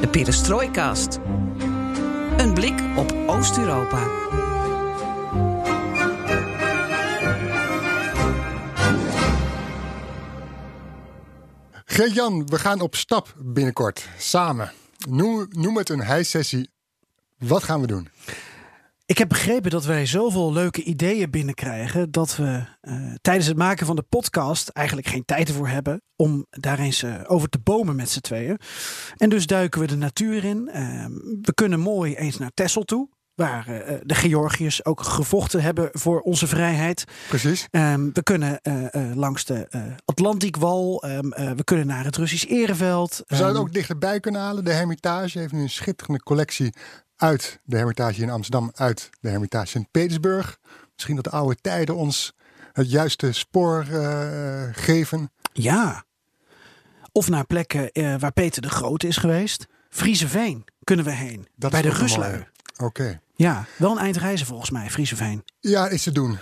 De Perestrooikast. Een blik op Oost-Europa. Geert-Jan, we gaan op stap binnenkort. Samen. Noem, het een hijsessie. Wat gaan we doen? Ik heb begrepen dat wij zoveel leuke ideeën binnenkrijgen dat we uh, tijdens het maken van de podcast eigenlijk geen tijd ervoor hebben om daar eens uh, over te bomen met z'n tweeën. En dus duiken we de natuur in. Uh, we kunnen mooi eens naar Texel toe. Waar uh, de Georgiërs ook gevochten hebben voor onze vrijheid. Precies. Um, we kunnen langs de Atlantiekwal. Um, we kunnen naar het Russisch Ereveld. We zouden ook dichterbij kunnen halen. De Hermitage heeft nu een schitterende collectie uit de Hermitage in Amsterdam, uit de Hermitage in Petersburg. Misschien dat de oude tijden ons het juiste spoor uh, geven. Ja. Of naar plekken uh, waar Peter de Grote is geweest. Frieseveen kunnen we heen. Dat bij de Ruslui. Oké. Ja, wel een eind reizen volgens mij, Frieseveen. Ja, is te doen.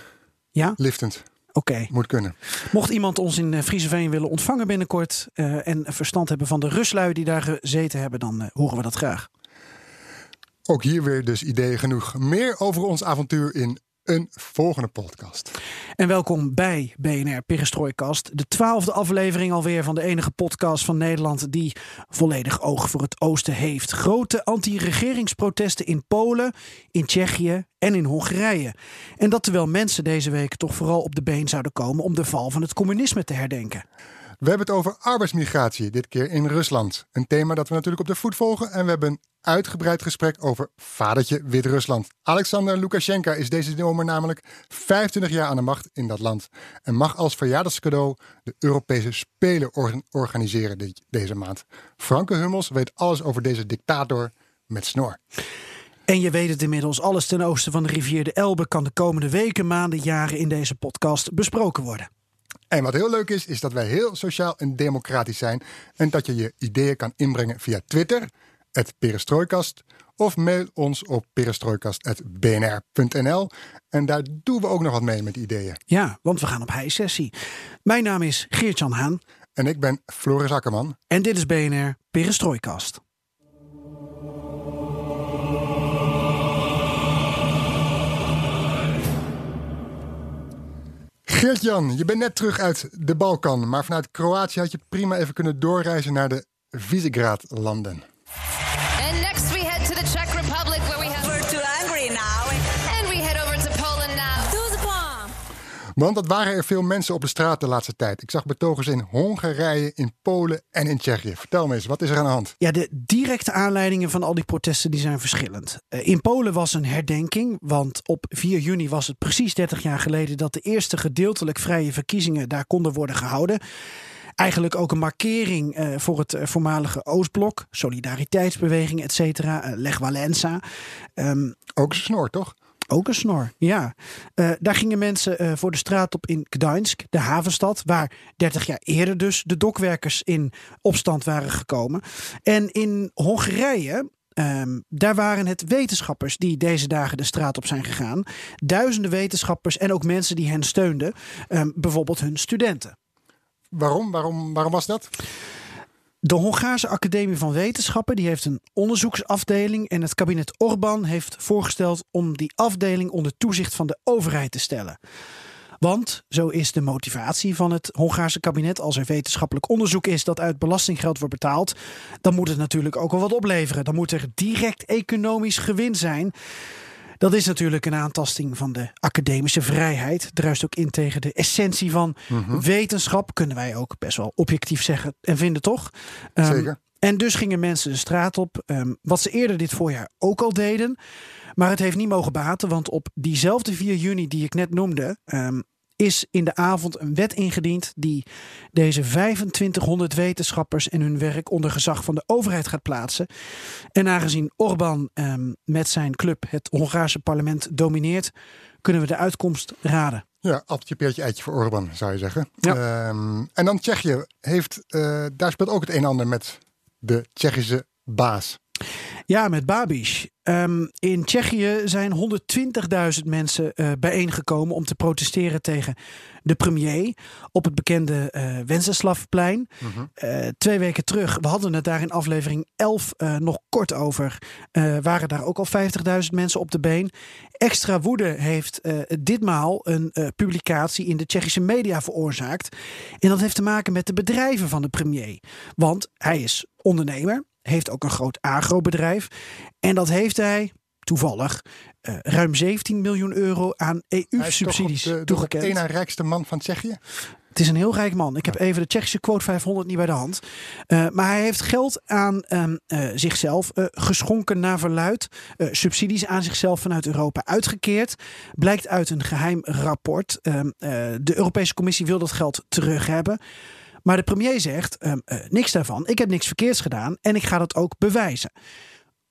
Ja? Liftend. Oké. Moet kunnen. Mocht iemand ons in uh, Frieseveen willen ontvangen binnenkort uh, en verstand hebben van de Ruslui die daar gezeten hebben, dan horen we dat graag. Ook hier weer dus ideeën genoeg. Meer over ons avontuur in een volgende podcast. En welkom bij BNR Perestrooikast. De twaalfde aflevering alweer van de enige podcast van Nederland die volledig oog voor het oosten heeft. Grote anti-regeringsprotesten in Polen, in Tsjechië en in Hongarije. En dat terwijl mensen deze week toch vooral op de been zouden komen om de val van het communisme te herdenken. We hebben het over arbeidsmigratie, dit keer in Rusland. Een thema dat we natuurlijk op de voet volgen. En we hebben een uitgebreid gesprek over vadertje Wit-Rusland. Alexander Lukashenko is deze zomer namelijk 25 jaar aan de macht in dat land. En mag als verjaardagscadeau de Europese Spelen or organiseren de deze maand. Franke Hummels weet alles over deze dictator met snor. En je weet het inmiddels, alles ten oosten van de rivier de Elbe kan de komende weken, maanden, jaren in deze podcast besproken worden. En wat heel leuk is, is dat wij heel sociaal en democratisch zijn. En dat je je ideeën kan inbrengen via Twitter, het Perestrooikast. Of mail ons op perestrooikast.bnr.nl. En daar doen we ook nog wat mee met ideeën. Ja, want we gaan op high-sessie. Mijn naam is Geert-Jan Haan. En ik ben Floris Akkerman. En dit is BNR Perestrooikast. Geert-Jan, je bent net terug uit de Balkan, maar vanuit Kroatië had je prima even kunnen doorreizen naar de Visegrad-landen. Want dat waren er veel mensen op de straat de laatste tijd. Ik zag betogers in Hongarije, in Polen en in Tsjechië. Vertel me eens, wat is er aan de hand? Ja, de directe aanleidingen van al die protesten die zijn verschillend. Uh, in Polen was een herdenking, want op 4 juni was het precies 30 jaar geleden dat de eerste gedeeltelijk vrije verkiezingen daar konden worden gehouden. Eigenlijk ook een markering uh, voor het uh, voormalige Oostblok, solidariteitsbeweging, et cetera, uh, Lech Walensa. Um, Ook snor, toch? Ook een snor, ja. Uh, daar gingen mensen uh, voor de straat op in Gdańsk, de havenstad, waar 30 jaar eerder dus de dokwerkers in opstand waren gekomen. En in Hongarije. Um, daar waren het wetenschappers die deze dagen de straat op zijn gegaan. Duizenden wetenschappers en ook mensen die hen steunden. Um, bijvoorbeeld hun studenten. Waarom? Waarom, waarom was dat? De Hongaarse Academie van Wetenschappen die heeft een onderzoeksafdeling en het kabinet Orbán heeft voorgesteld om die afdeling onder toezicht van de overheid te stellen. Want, zo is de motivatie van het Hongaarse kabinet, als er wetenschappelijk onderzoek is dat uit belastinggeld wordt betaald, dan moet het natuurlijk ook wel wat opleveren. Dan moet er direct economisch gewin zijn. Dat is natuurlijk een aantasting van de academische vrijheid. Druist ook in tegen de essentie van mm -hmm. wetenschap. Kunnen wij ook best wel objectief zeggen en vinden, toch? Um, Zeker. En dus gingen mensen de straat op. Um, wat ze eerder dit voorjaar ook al deden. Maar het heeft niet mogen baten, want op diezelfde 4 juni die ik net noemde. Um, is in de avond een wet ingediend die deze 2500 wetenschappers en hun werk onder gezag van de overheid gaat plaatsen. En aangezien Orbán ehm, met zijn club het Hongaarse parlement domineert, kunnen we de uitkomst raden. Ja, appeltje, peertje, eitje voor Orban, zou je zeggen. Ehm, en dan Tsjechië heeft, uh, daar speelt ook het een en ander met de Tsjechische baas. Ja, met Babiš. Um, in Tsjechië zijn 120.000 mensen uh, bijeengekomen om te protesteren tegen de premier op het bekende uh, Wenceslavplein. Mm uh, twee weken terug, we hadden het daar in aflevering 11 nog kort over, waren daar ook al 50.000 mensen op de been. Extra woede heeft ditmaal een publicatie in de Tsjechische media veroorzaakt. En dat heeft te maken met de bedrijven van de premier. Want hij is ondernemer, heeft ook een groot agrobedrijf. En dat heeft hij toevallig uh, ruim 17 miljoen euro aan EU-subsidies toegekend. Is de rijkste man van Tsjechië. Het is een heel rijk man. Ik heb even de Tsjechische quote 500 niet bij de hand. Uh, maar hij heeft geld aan um, uh, zichzelf uh, geschonken naar verluid. subsidies aan zichzelf vanuit Europa uitgekeerd. Blijkt uit een geheim rapport. Um, de Europese Commissie wil dat geld terug hebben. Maar de premier zegt: uh, uh, niks daarvan. Ik heb niks verkeerds gedaan en ik ga dat ook bewijzen.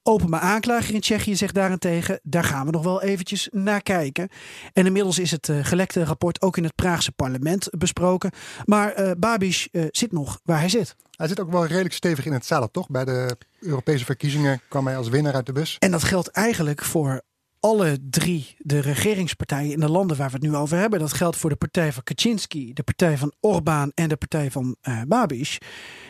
Openbaar aanklager in Tsjechië zegt daarentegen: daar gaan we nog wel eventjes naar kijken. En inmiddels is het uh, gelekte rapport ook in het Praagse parlement besproken. Maar uh, Babiš uh, zit nog waar hij zit. Hij zit ook wel redelijk stevig in het zadel, toch? Bij de Europese verkiezingen kwam hij als winnaar uit de bus. En dat geldt eigenlijk voor alle drie de regeringspartijen in de landen waar we het nu over hebben. Dat geldt voor de partij van Kaczynski, de partij van Orbán en de partij van uh, Babiš.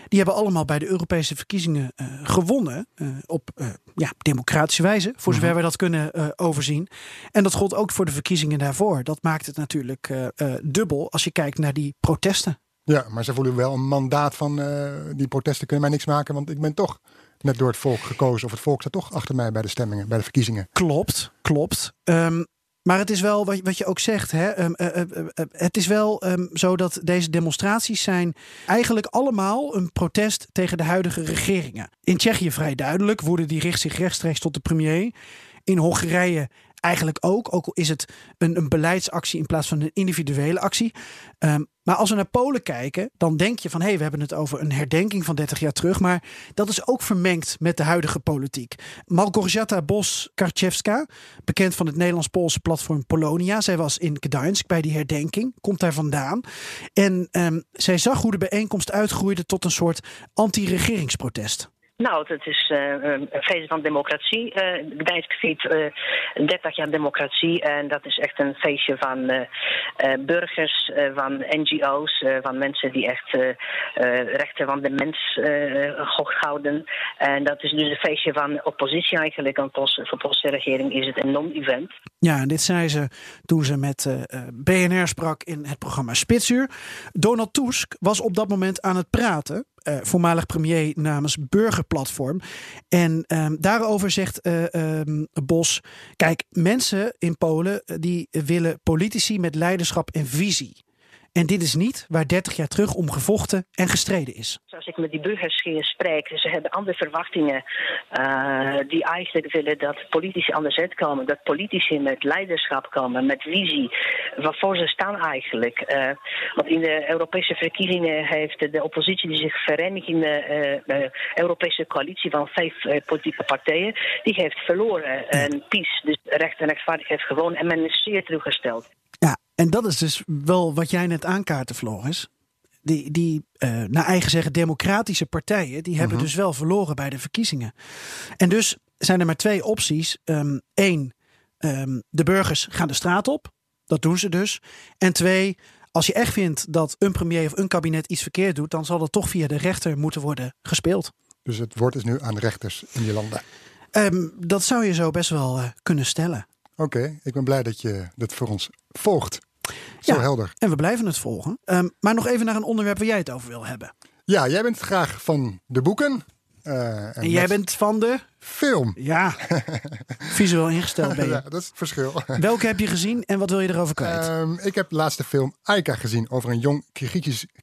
Die hebben allemaal bij de Europese verkiezingen uh, gewonnen. Uh, op ja, democratische wijze, voor zover we dat kunnen overzien. En dat gold ook voor de verkiezingen daarvoor. Dat maakt het natuurlijk dubbel als je kijkt naar die protesten. Ja, maar ze voelen wel een mandaat van die protesten kunnen mij niks maken, want ik ben toch net door het volk gekozen. Of het volk staat toch achter mij bij de stemmingen, bij de verkiezingen. Klopt, klopt. Um, maar het is wel wat, wat je ook zegt. Hè? Um, uh, uh, uh, het is wel um, zo dat deze demonstraties zijn eigenlijk allemaal een protest tegen de huidige regeringen. In Tsjechië vrij duidelijk. Woede die richt zich rechtstreeks tot de premier. In Hongarije eigenlijk ook. Ook al is het een, een beleidsactie in plaats van een individuele actie. Um, maar als we naar Polen kijken, dan denk je van hé, hey, we hebben het over een herdenking van 30 jaar terug. Maar dat is ook vermengd met de huidige politiek. Malgorzata Bos-Karczewska, bekend van het Nederlands-Poolse platform Polonia. Zij was in Gdańsk bij die herdenking, komt daar vandaan. En um, zij zag hoe de bijeenkomst uitgroeide tot een soort anti-regeringsprotest. Nou, het is uh, een feest van democratie. Gdańsk viert uh, 30 jaar democratie en dat is echt een feestje van burgers, van NGO's, van mensen die echt rechten van de mens hoog houden. En dat is dus een feestje van oppositie eigenlijk. Want voor de Poolse regering is het een non-event. Ja, en dit zei ze toen ze met BNR sprak in het programma Spitsuur. Donald Tusk was op dat moment aan het praten uh, voormalig premier namens Burgerplatform. En um, daarover zegt uh, um, Bos: Kijk, mensen in Polen die willen politici met leiderschap en visie. En dit is niet waar 30 jaar terug om gevochten en gestreden is. Als ik met die burgers spreek, ze hebben andere verwachtingen. Uh, die eigenlijk willen dat politici anders uitkomen. Dat politici met leiderschap komen, met visie. Waarvoor ze staan eigenlijk. Uh, want in de Europese verkiezingen heeft de oppositie die zich verenigt in de uh, Europese coalitie van vijf politieke partijen. Die heeft verloren. En PiS, dus recht en rechtvaardigheid, heeft gewonnen. En men is zeer teruggesteld. En dat is dus wel wat jij net aankaartte, Floris. Die, die uh, naar eigen zeggen democratische partijen, die hebben uh -huh. dus wel verloren bij de verkiezingen. En dus zijn er maar twee opties. Eén, um, um, de burgers gaan de straat op. Dat doen ze dus. En twee, als je echt vindt dat een premier of een kabinet iets verkeerd doet, dan zal dat toch via de rechter moeten worden gespeeld. Dus het woord is nu aan rechters in die landen. Um, dat zou je zo best wel uh, kunnen stellen. Oké, okay, ik ben blij dat je dat voor ons volgt. Zo ja, helder. En we blijven het volgen. Um, maar nog even naar een onderwerp waar jij het over wil hebben. Ja, jij bent graag van de boeken. Uh, en, en jij bent van de film. Ja, visueel ingesteld ben je. ja, dat is het verschil. Welke heb je gezien en wat wil je erover kwijt? Um, ik heb de laatste film Aika gezien over een jong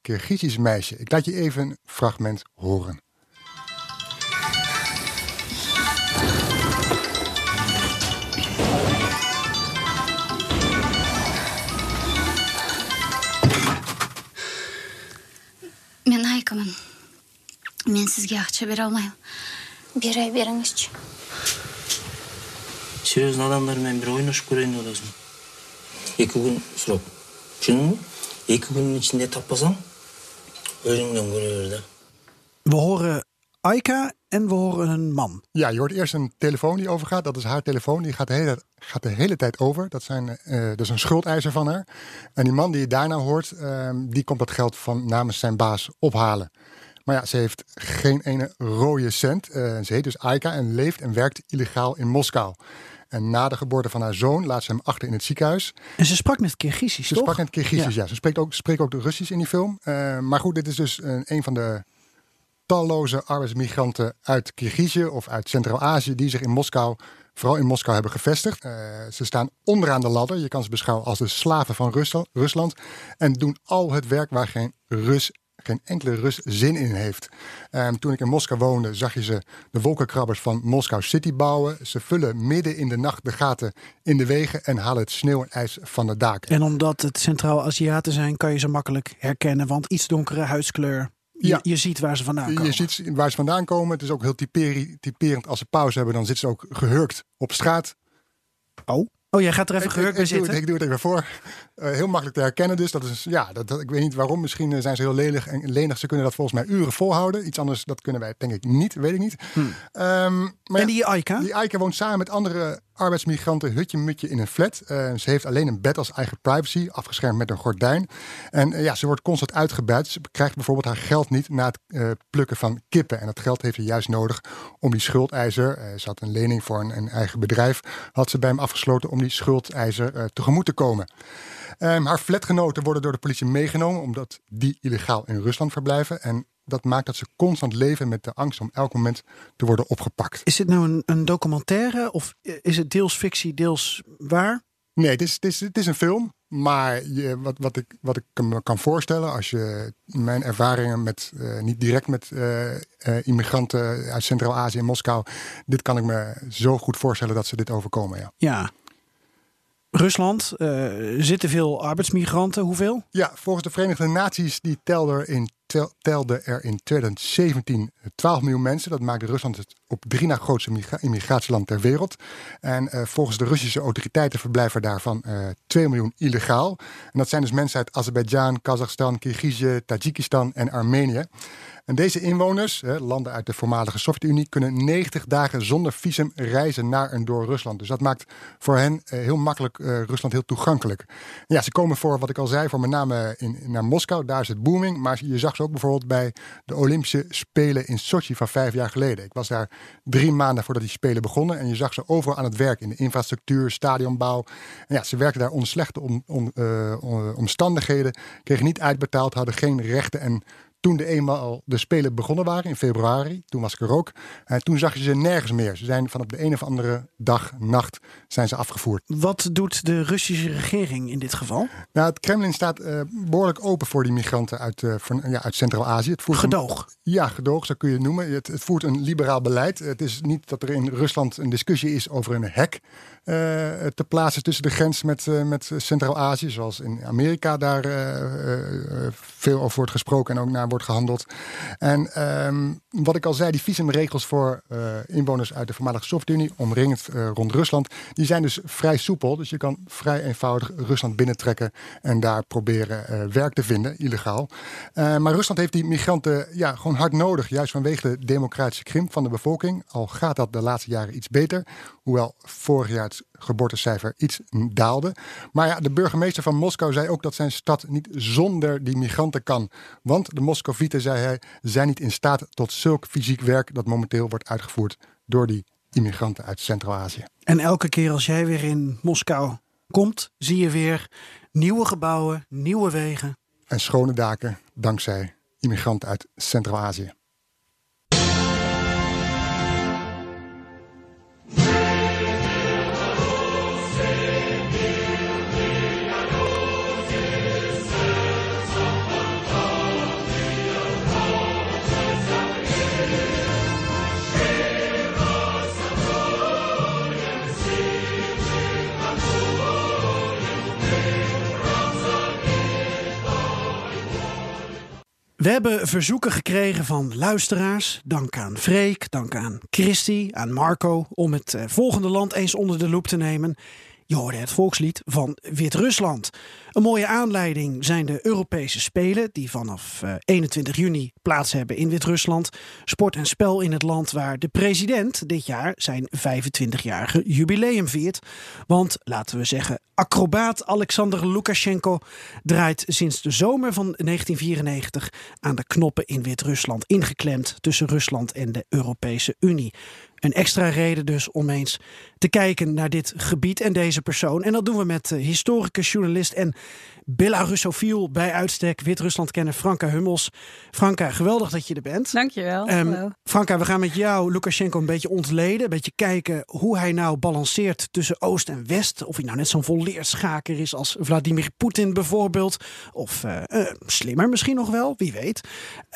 Kirgizisch meisje. Ik laat je even een fragment horen. сізге ақша бере алмаймын бере беріңізші серьезный адамдармен бір ойнашып көрейін деп отырсың екі күн срок түсіндің ба екі күннің ішінде таппасаң өзіңнен көре бер да We horen Aika en we horen een man. Ja, je hoort eerst een telefoon die overgaat. Dat is haar telefoon. Die gaat de hele, gaat de hele tijd over. Dat, zijn, dat is een schuldeiser van haar. En die man die je daarna hoort, ehm, die komt dat geld van namens zijn baas ophalen. Maar ja, ze heeft geen ene rode cent. Eh, ze heet dus Aika en leeft en werkt illegaal in Moskou. En na de geboorte van haar zoon laat ze hem achter in het ziekenhuis. En ze sprak met Kirgizisch, Ze toch? sprak het Kirgizisch, ja. Ze spreekt ook, spreekt ook de Russisch in die film. Eh, maar goed, dit is dus een, een van de talloze arbeidsmigranten uit Kirgizië of uit Centraal-Azië die zich in Moskou, vooral in Moskou, hebben gevestigd. Eh, ze staan onderaan de ladder. Je kan ze beschouwen als de slaven van Rusland. En doen al het werk waar geen Rus, geen enkele Rus zin in heeft. Eh, toen ik in Moskou woonde, zag je ze de wolkenkrabbers van Moskou City bouwen. Ze vullen midden in de nacht de gaten in de wegen en halen het sneeuw en ijs van de daken. En omdat het Centraal-Aziaten zijn, kan je ze makkelijk herkennen. Want iets donkere huidskleur. Je, Ja. je ziet waar ze vandaan komen. Je ziet waar ze vandaan komen. Het is ook heel typeri- typerend. Als ze pauze hebben, dan zitten ze ook gehurkt op straat. Oh. oh, jij gaat er even Ik- gehurkt ik, bij ik, doe het, zitten. ik doe het even voor. Eh, heel makkelijk te herkennen dus. Dat is, ja, dat, dat- ik weet niet waarom. Misschien eh, zijn ze heel lelig en lenig. Ze kunnen dat volgens mij uren volhouden. Iets anders, dat kunnen wij denk ik niet. Weet ik niet. Ehm, maar Hmm. En die Aika? die Eike woont samen met andere arbeidsmigranten hutje-mutje in een flat. Eh, ze heeft alleen een bed als eigen privacy, afgeschermd met een gordijn. En ja, ze wordt constant uitgebuit. Ze krijgt bijvoorbeeld haar geld niet na het plukken van kippen. En dat geld heeft ze juist nodig om die schuldeiser, ze had een lening voor een, een eigen bedrijf, had ze bij hem afgesloten om die schuldeiser tegemoet te komen. Ehm, haar flatgenoten worden door de politie meegenomen omdat die illegaal in Rusland verblijven. En dat maakt dat ze constant leven met de angst om elk moment te worden opgepakt. Is dit nou een, een documentaire of is het deels fictie, deels waar? Nee, het is, het is, het is een film. Maar je, wat, wat, ik, wat ik me kan voorstellen, als je mijn ervaringen met, eh, niet direct met eh, eh, immigranten uit Centraal-Azië en Moskou, dit kan ik me zo goed voorstellen dat ze dit overkomen. Ja, Ja. Rusland, eh, zitten veel arbeidsmigranten. Hoeveel? ja volgens de Verenigde Naties die telde in, er in 2017 12 miljoen mensen. Dat maakt Rusland het op drie na grootste migra- immigratieland ter wereld. En eh, volgens de Russische autoriteiten verblijven daarvan eh 2 miljoen illegaal. En dat zijn dus mensen uit Azerbeidzjan, Kazachstan, Kirgizië, Tajikistan en Armenië. En deze inwoners, landen uit de voormalige Sovjet-Unie, kunnen 90 dagen zonder visum reizen naar en door Rusland. Dus dat maakt voor hen eh, heel makkelijk eh, Rusland heel toegankelijk. Ja, ze komen voor, wat ik al zei, voor met name in, naar Moskou. Daar is het booming. Maar je zag ze ook bijvoorbeeld bij de Olympische Spelen in Sochi van vijf jaar geleden. Ik was daar drie maanden voordat die Spelen begonnen. En je zag ze overal aan het werk in de infrastructuur, stadionbouw. En ja, ze werkten daar onder slechte om, om, eh, om- omstandigheden, kregen niet uitbetaald, hadden geen rechten en toen de eenmaal de Spelen begonnen waren in februari, toen was ik er ook. En toen zag je ze nergens meer. Ze zijn van op de een of andere dag, nacht, zijn ze afgevoerd. Wat doet de Russische regering in dit geval? Nou, het Kremlin staat eh, behoorlijk open voor die migranten uit, eh, van, ja, uit Centraal-Azië. Een- Gedoog. ja, gedoog, zo kun je het noemen. Het, het voert een liberaal beleid. Het is niet dat er in Rusland een discussie is over een hek eh, te plaatsen tussen de grens met, eh, met Centraal-Azië. Zoals in Amerika daar eh, eh, eh, veel over wordt gesproken en ook naar wordt gehandeld. En ehm, wat ik al zei, die visumregels voor eh, inwoners uit de voormalige Sovjet-Unie, omringend eh, rond Rusland, die zijn dus vrij soepel. Dus je kan vrij eenvoudig Rusland binnentrekken en daar proberen eh, werk te vinden, illegaal. Eh, maar Rusland heeft die migranten ja, gewoon hard nodig, juist vanwege de democratische krimp van de bevolking. Al gaat dat de laatste jaren iets beter, hoewel vorig jaar het geboortecijfer iets daalde. Maar ja, de burgemeester van Moskou zei ook dat zijn stad niet zonder die migranten kan. Want de Moscovieten, zei hij, zijn niet in staat tot zulk fysiek werk dat momenteel wordt uitgevoerd door die immigranten uit Centraal-Azië. En elke keer als jij weer in Moskou komt, zie je weer nieuwe gebouwen, nieuwe wegen. En schone daken dankzij immigranten uit Centraal-Azië. We hebben verzoeken gekregen van luisteraars. Dank aan Freek, dank aan Christy, aan Marco. om het eh, volgende land eens onder de loep te nemen. Je hoorde het volkslied van Wit-Rusland. Een mooie aanleiding zijn de Europese Spelen, die vanaf eh, 21 juni plaats hebben in Wit-Rusland. Sport en spel in het land waar de president dit jaar zijn 25-jarige jubileum viert. Want laten we zeggen, acrobaat Alexander Lukashenko draait sinds de zomer van 1994 aan de knoppen in Wit-Rusland, ingeklemd tussen Rusland en de Europese Unie. Een extra reden dus om eens te kijken naar dit gebied en deze persoon. En dat doen we met uh, historicus, journalist en Belarusofiel bij uitstek, Wit-Rusland kennen Franka Hummels. Franka, geweldig dat je er bent. Dankjewel. Um, Franka, we gaan met jou Lukashenko een beetje ontleden. Een beetje kijken hoe hij nou balanceert tussen Oost en West. Of hij nou net zo'n volleerschaker is als Vladimir Poetin bijvoorbeeld. Of uh, uh, slimmer misschien nog wel, wie weet.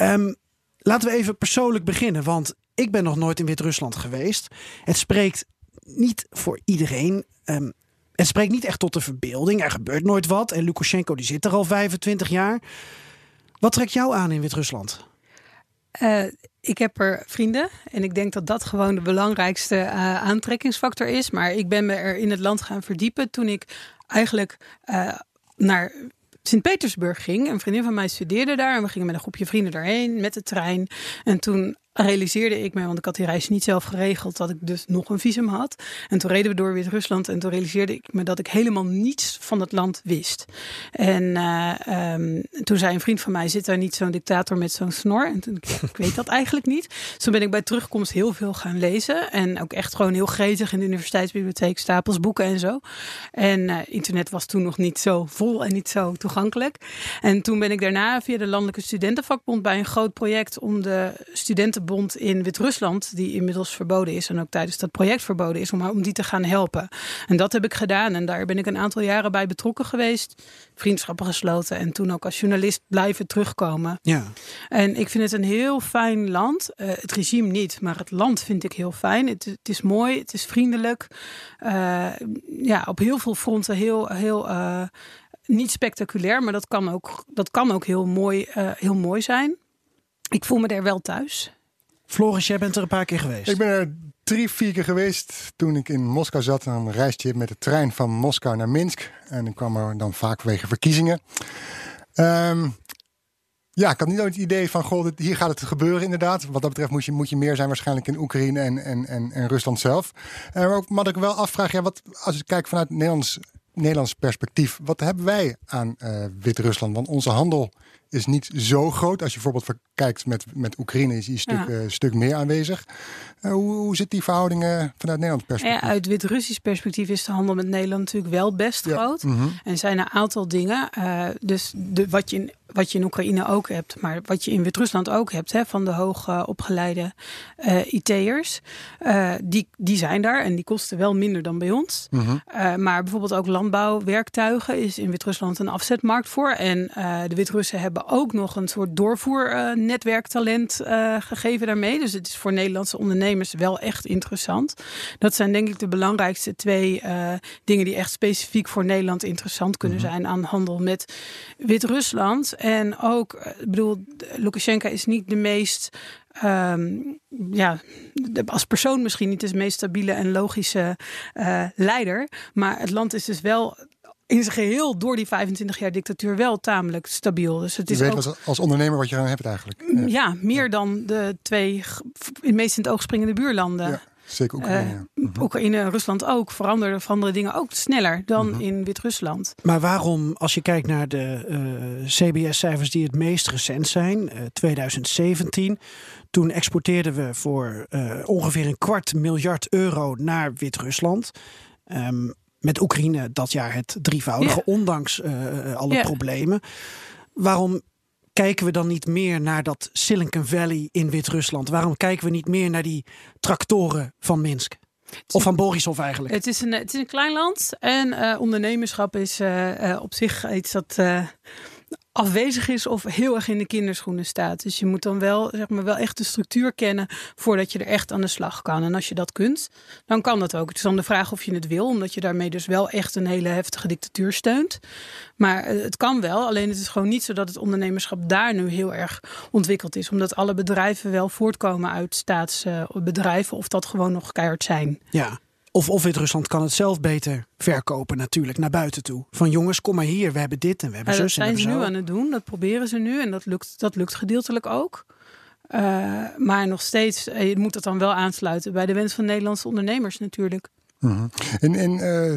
Um, laten we even persoonlijk beginnen, want ik ben nog nooit in Wit-Rusland geweest. Het spreekt niet voor iedereen. Um, het spreekt niet echt tot de verbeelding. Er gebeurt nooit wat. En Lukashenko die zit er al 25 jaar. Wat trekt jou aan in Wit-Rusland? Uh, ik heb er vrienden en ik denk dat dat gewoon de belangrijkste uh, aantrekkingsfactor is. Maar ik ben me er in het land gaan verdiepen toen ik eigenlijk uh, naar Sint-Petersburg ging. Een vriendin van mij studeerde daar en we gingen met een groepje vrienden daarheen met de trein. En toen realiseerde ik me, want ik had die reis niet zelf geregeld, dat ik dus nog een visum had. En toen reden we door Wit-Rusland en toen realiseerde ik me dat ik helemaal niets van het land wist. En uh, um, toen zei een vriend van mij, zit daar niet zo'n dictator met zo'n snor? En toen, ik weet dat eigenlijk niet. Dus toen ben ik bij terugkomst heel veel gaan lezen en ook echt gewoon heel gretig in de universiteitsbibliotheek, stapels boeken en zo. En uh, internet was toen nog niet zo vol en niet zo toegankelijk. En toen ben ik daarna via de Landelijke Studentenvakbond bij een groot project om de studenten Bond in Wit-Rusland, die inmiddels verboden is en ook tijdens dat project verboden is, om, om die te gaan helpen. En dat heb ik gedaan en daar ben ik een aantal jaren bij betrokken geweest, vriendschappen gesloten en toen ook als journalist blijven terugkomen. Ja. En ik vind het een heel fijn land. Uh, het regime niet, maar het land vind ik heel fijn. Het, het is mooi, het is vriendelijk. Uh, ja, op heel veel fronten heel, heel uh, niet spectaculair, maar dat kan ook, dat kan ook heel, mooi, heel mooi zijn. Ik voel me er wel thuis. Floris, jij bent er een paar keer geweest. Ik ben er drie, vier keer geweest toen ik in Moskou zat. Dan reisde je met de trein van Moskou naar Minsk. En ik kwam er dan vaak wegen verkiezingen. Um, ja, ik had niet het idee van, goh, hier gaat het gebeuren inderdaad. Wat dat betreft moet je, moet je meer zijn waarschijnlijk in Oekraïne en, en, en, Rusland zelf. Uh, maar wat ik wel afvraag, ja, wat, als ik kijk vanuit Nederlands, Nederlands perspectief. Wat hebben wij aan uh, Wit-Rusland? Want onze handel is niet zo groot. Als je bijvoorbeeld kijkt met, met Oekraïne, is die een stuk, ja. uh, stuk meer aanwezig. Uh, hoe, hoe zit die verhoudingen vanuit Nederlands perspectief? Ja, uit Wit-Russisch perspectief is de handel met Nederland natuurlijk wel best ja. groot. Mm -hmm. En zijn een aantal dingen. Dus de, wat je in wat je in Oekraïne ook hebt, maar wat je in Wit-Rusland ook hebt, hè, van de hoog uh, opgeleide uh, IT'ers, uh, die, die zijn daar en die kosten wel minder dan bij ons. Mm -hmm. maar bijvoorbeeld ook landbouwwerktuigen is in Wit-Rusland een afzetmarkt voor. En de Wit-Russen hebben ook nog een soort doorvoernetwerktalent gegeven daarmee. Dus het is voor Nederlandse ondernemers wel echt interessant. Dat zijn denk ik de belangrijkste twee dingen die echt specifiek voor Nederland interessant kunnen -hmm. zijn aan handel met Wit-Rusland. En ook, ik bedoel, Lukashenko is niet de meest, um, ja, als persoon misschien niet de meest stabiele en logische uh, leider. Maar het land is dus wel in zijn geheel door die 25 jaar dictatuur wel tamelijk stabiel. Dus het is je weet ook, als, als ondernemer wat je aan hebt eigenlijk. Ja, ja meer ja. dan de twee in meest in het oog springende buurlanden. Ja. Zeker Oekraïne. Uh, Oekraïne en Rusland ook veranderen veranderen dingen ook sneller dan -hmm. in Wit-Rusland. Maar waarom, als je kijkt naar de uh, CBS-cijfers die het meest recent zijn, uh, 2017, toen exporteerden we voor uh, ongeveer een kwart miljard euro naar Wit-Rusland. Um, met Oekraïne dat jaar het drievoudige, yeah. ondanks uh, alle yeah. problemen. Waarom kijken we dan niet meer naar dat Silicon Valley in Wit-Rusland? Waarom kijken we niet meer naar die tractoren van Minsk? Of van Borisov eigenlijk? Het is een, het is een klein land en uh, ondernemerschap is uh, uh, op zich iets dat afwezig is of heel erg in de kinderschoenen staat. Dus je moet dan wel, zeg maar, wel echt de structuur kennen voordat je er echt aan de slag kan. En als je dat kunt, dan kan dat ook. Het is dan de vraag of je het wil, omdat je daarmee dus wel echt een hele heftige dictatuur steunt. Maar eh, het kan wel, alleen het is gewoon niet zo dat het ondernemerschap daar nu heel erg ontwikkeld is. Omdat alle bedrijven wel voortkomen uit staatsbedrijven of dat gewoon nog keihard zijn. Ja. Of, of Wit-Rusland kan het zelf beter verkopen natuurlijk naar buiten toe. Van jongens, kom maar hier, we hebben dit en we hebben Ja, dat zus en we zijn ze nu aan het doen, dat proberen ze nu en dat lukt, dat lukt gedeeltelijk ook. Eh, maar nog steeds eh, je moet het dan wel aansluiten bij de wens van Nederlandse ondernemers natuurlijk. In, in eh,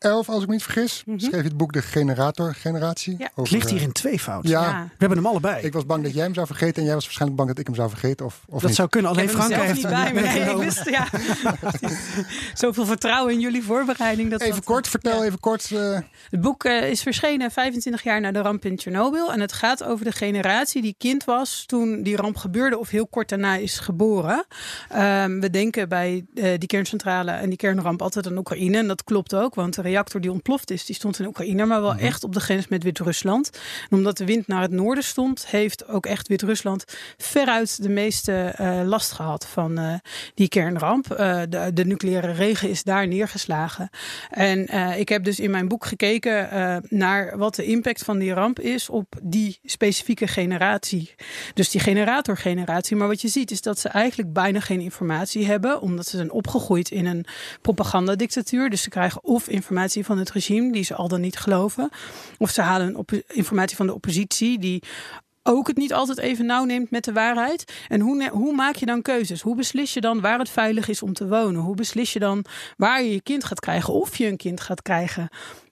2011, als ik me niet vergis, Mhm. schreef je het boek De Generator-generatie. Ja. Het ligt hier in tweefout. Ja, Ja. We hebben hem allebei. ik was bang dat jij hem zou vergeten en jij was waarschijnlijk bang dat ik hem zou vergeten. Of, of dat niet. zou kunnen. Alleen Frank heeft niet bij me. Nee, ik wist, ja. Zoveel vertrouwen in jullie voorbereiding. Dat Even dat- kort, vertel Ja. even kort. eh, Het boek eh, is verschenen 25 jaar na de ramp in Tsjernobyl. En het gaat over de generatie die kind was toen die ramp gebeurde of heel kort daarna is geboren. Ehm, we denken bij eh, die kerncentrale en die kernramp altijd aan Oekraïne. En dat klopt ook, want de reactor die ontploft is, die stond in Oekraïne, maar wel echt op de grens met Wit-Rusland. En omdat de wind naar het noorden stond, heeft ook echt Wit-Rusland veruit de meeste eh, last gehad van eh, die kernramp. Eh, de, de nucleaire regen is daar neergeslagen. En ik heb dus in mijn boek gekeken naar wat de impact van die ramp is op die specifieke generatie. Dus die generatorgeneratie. Maar wat je ziet is dat ze eigenlijk bijna geen informatie hebben, omdat ze zijn opgegroeid in een propagandadictatuur. Dus ze krijgen of informatie van het regime, die ze al dan niet geloven, of ze halen informatie van de oppositie, die ook het niet altijd even nauw neemt met de waarheid. En hoe, hoe maak je dan keuzes? Hoe beslis je dan waar het veilig is om te wonen? Hoe beslis je dan waar je je kind gaat krijgen? Of je een kind gaat krijgen?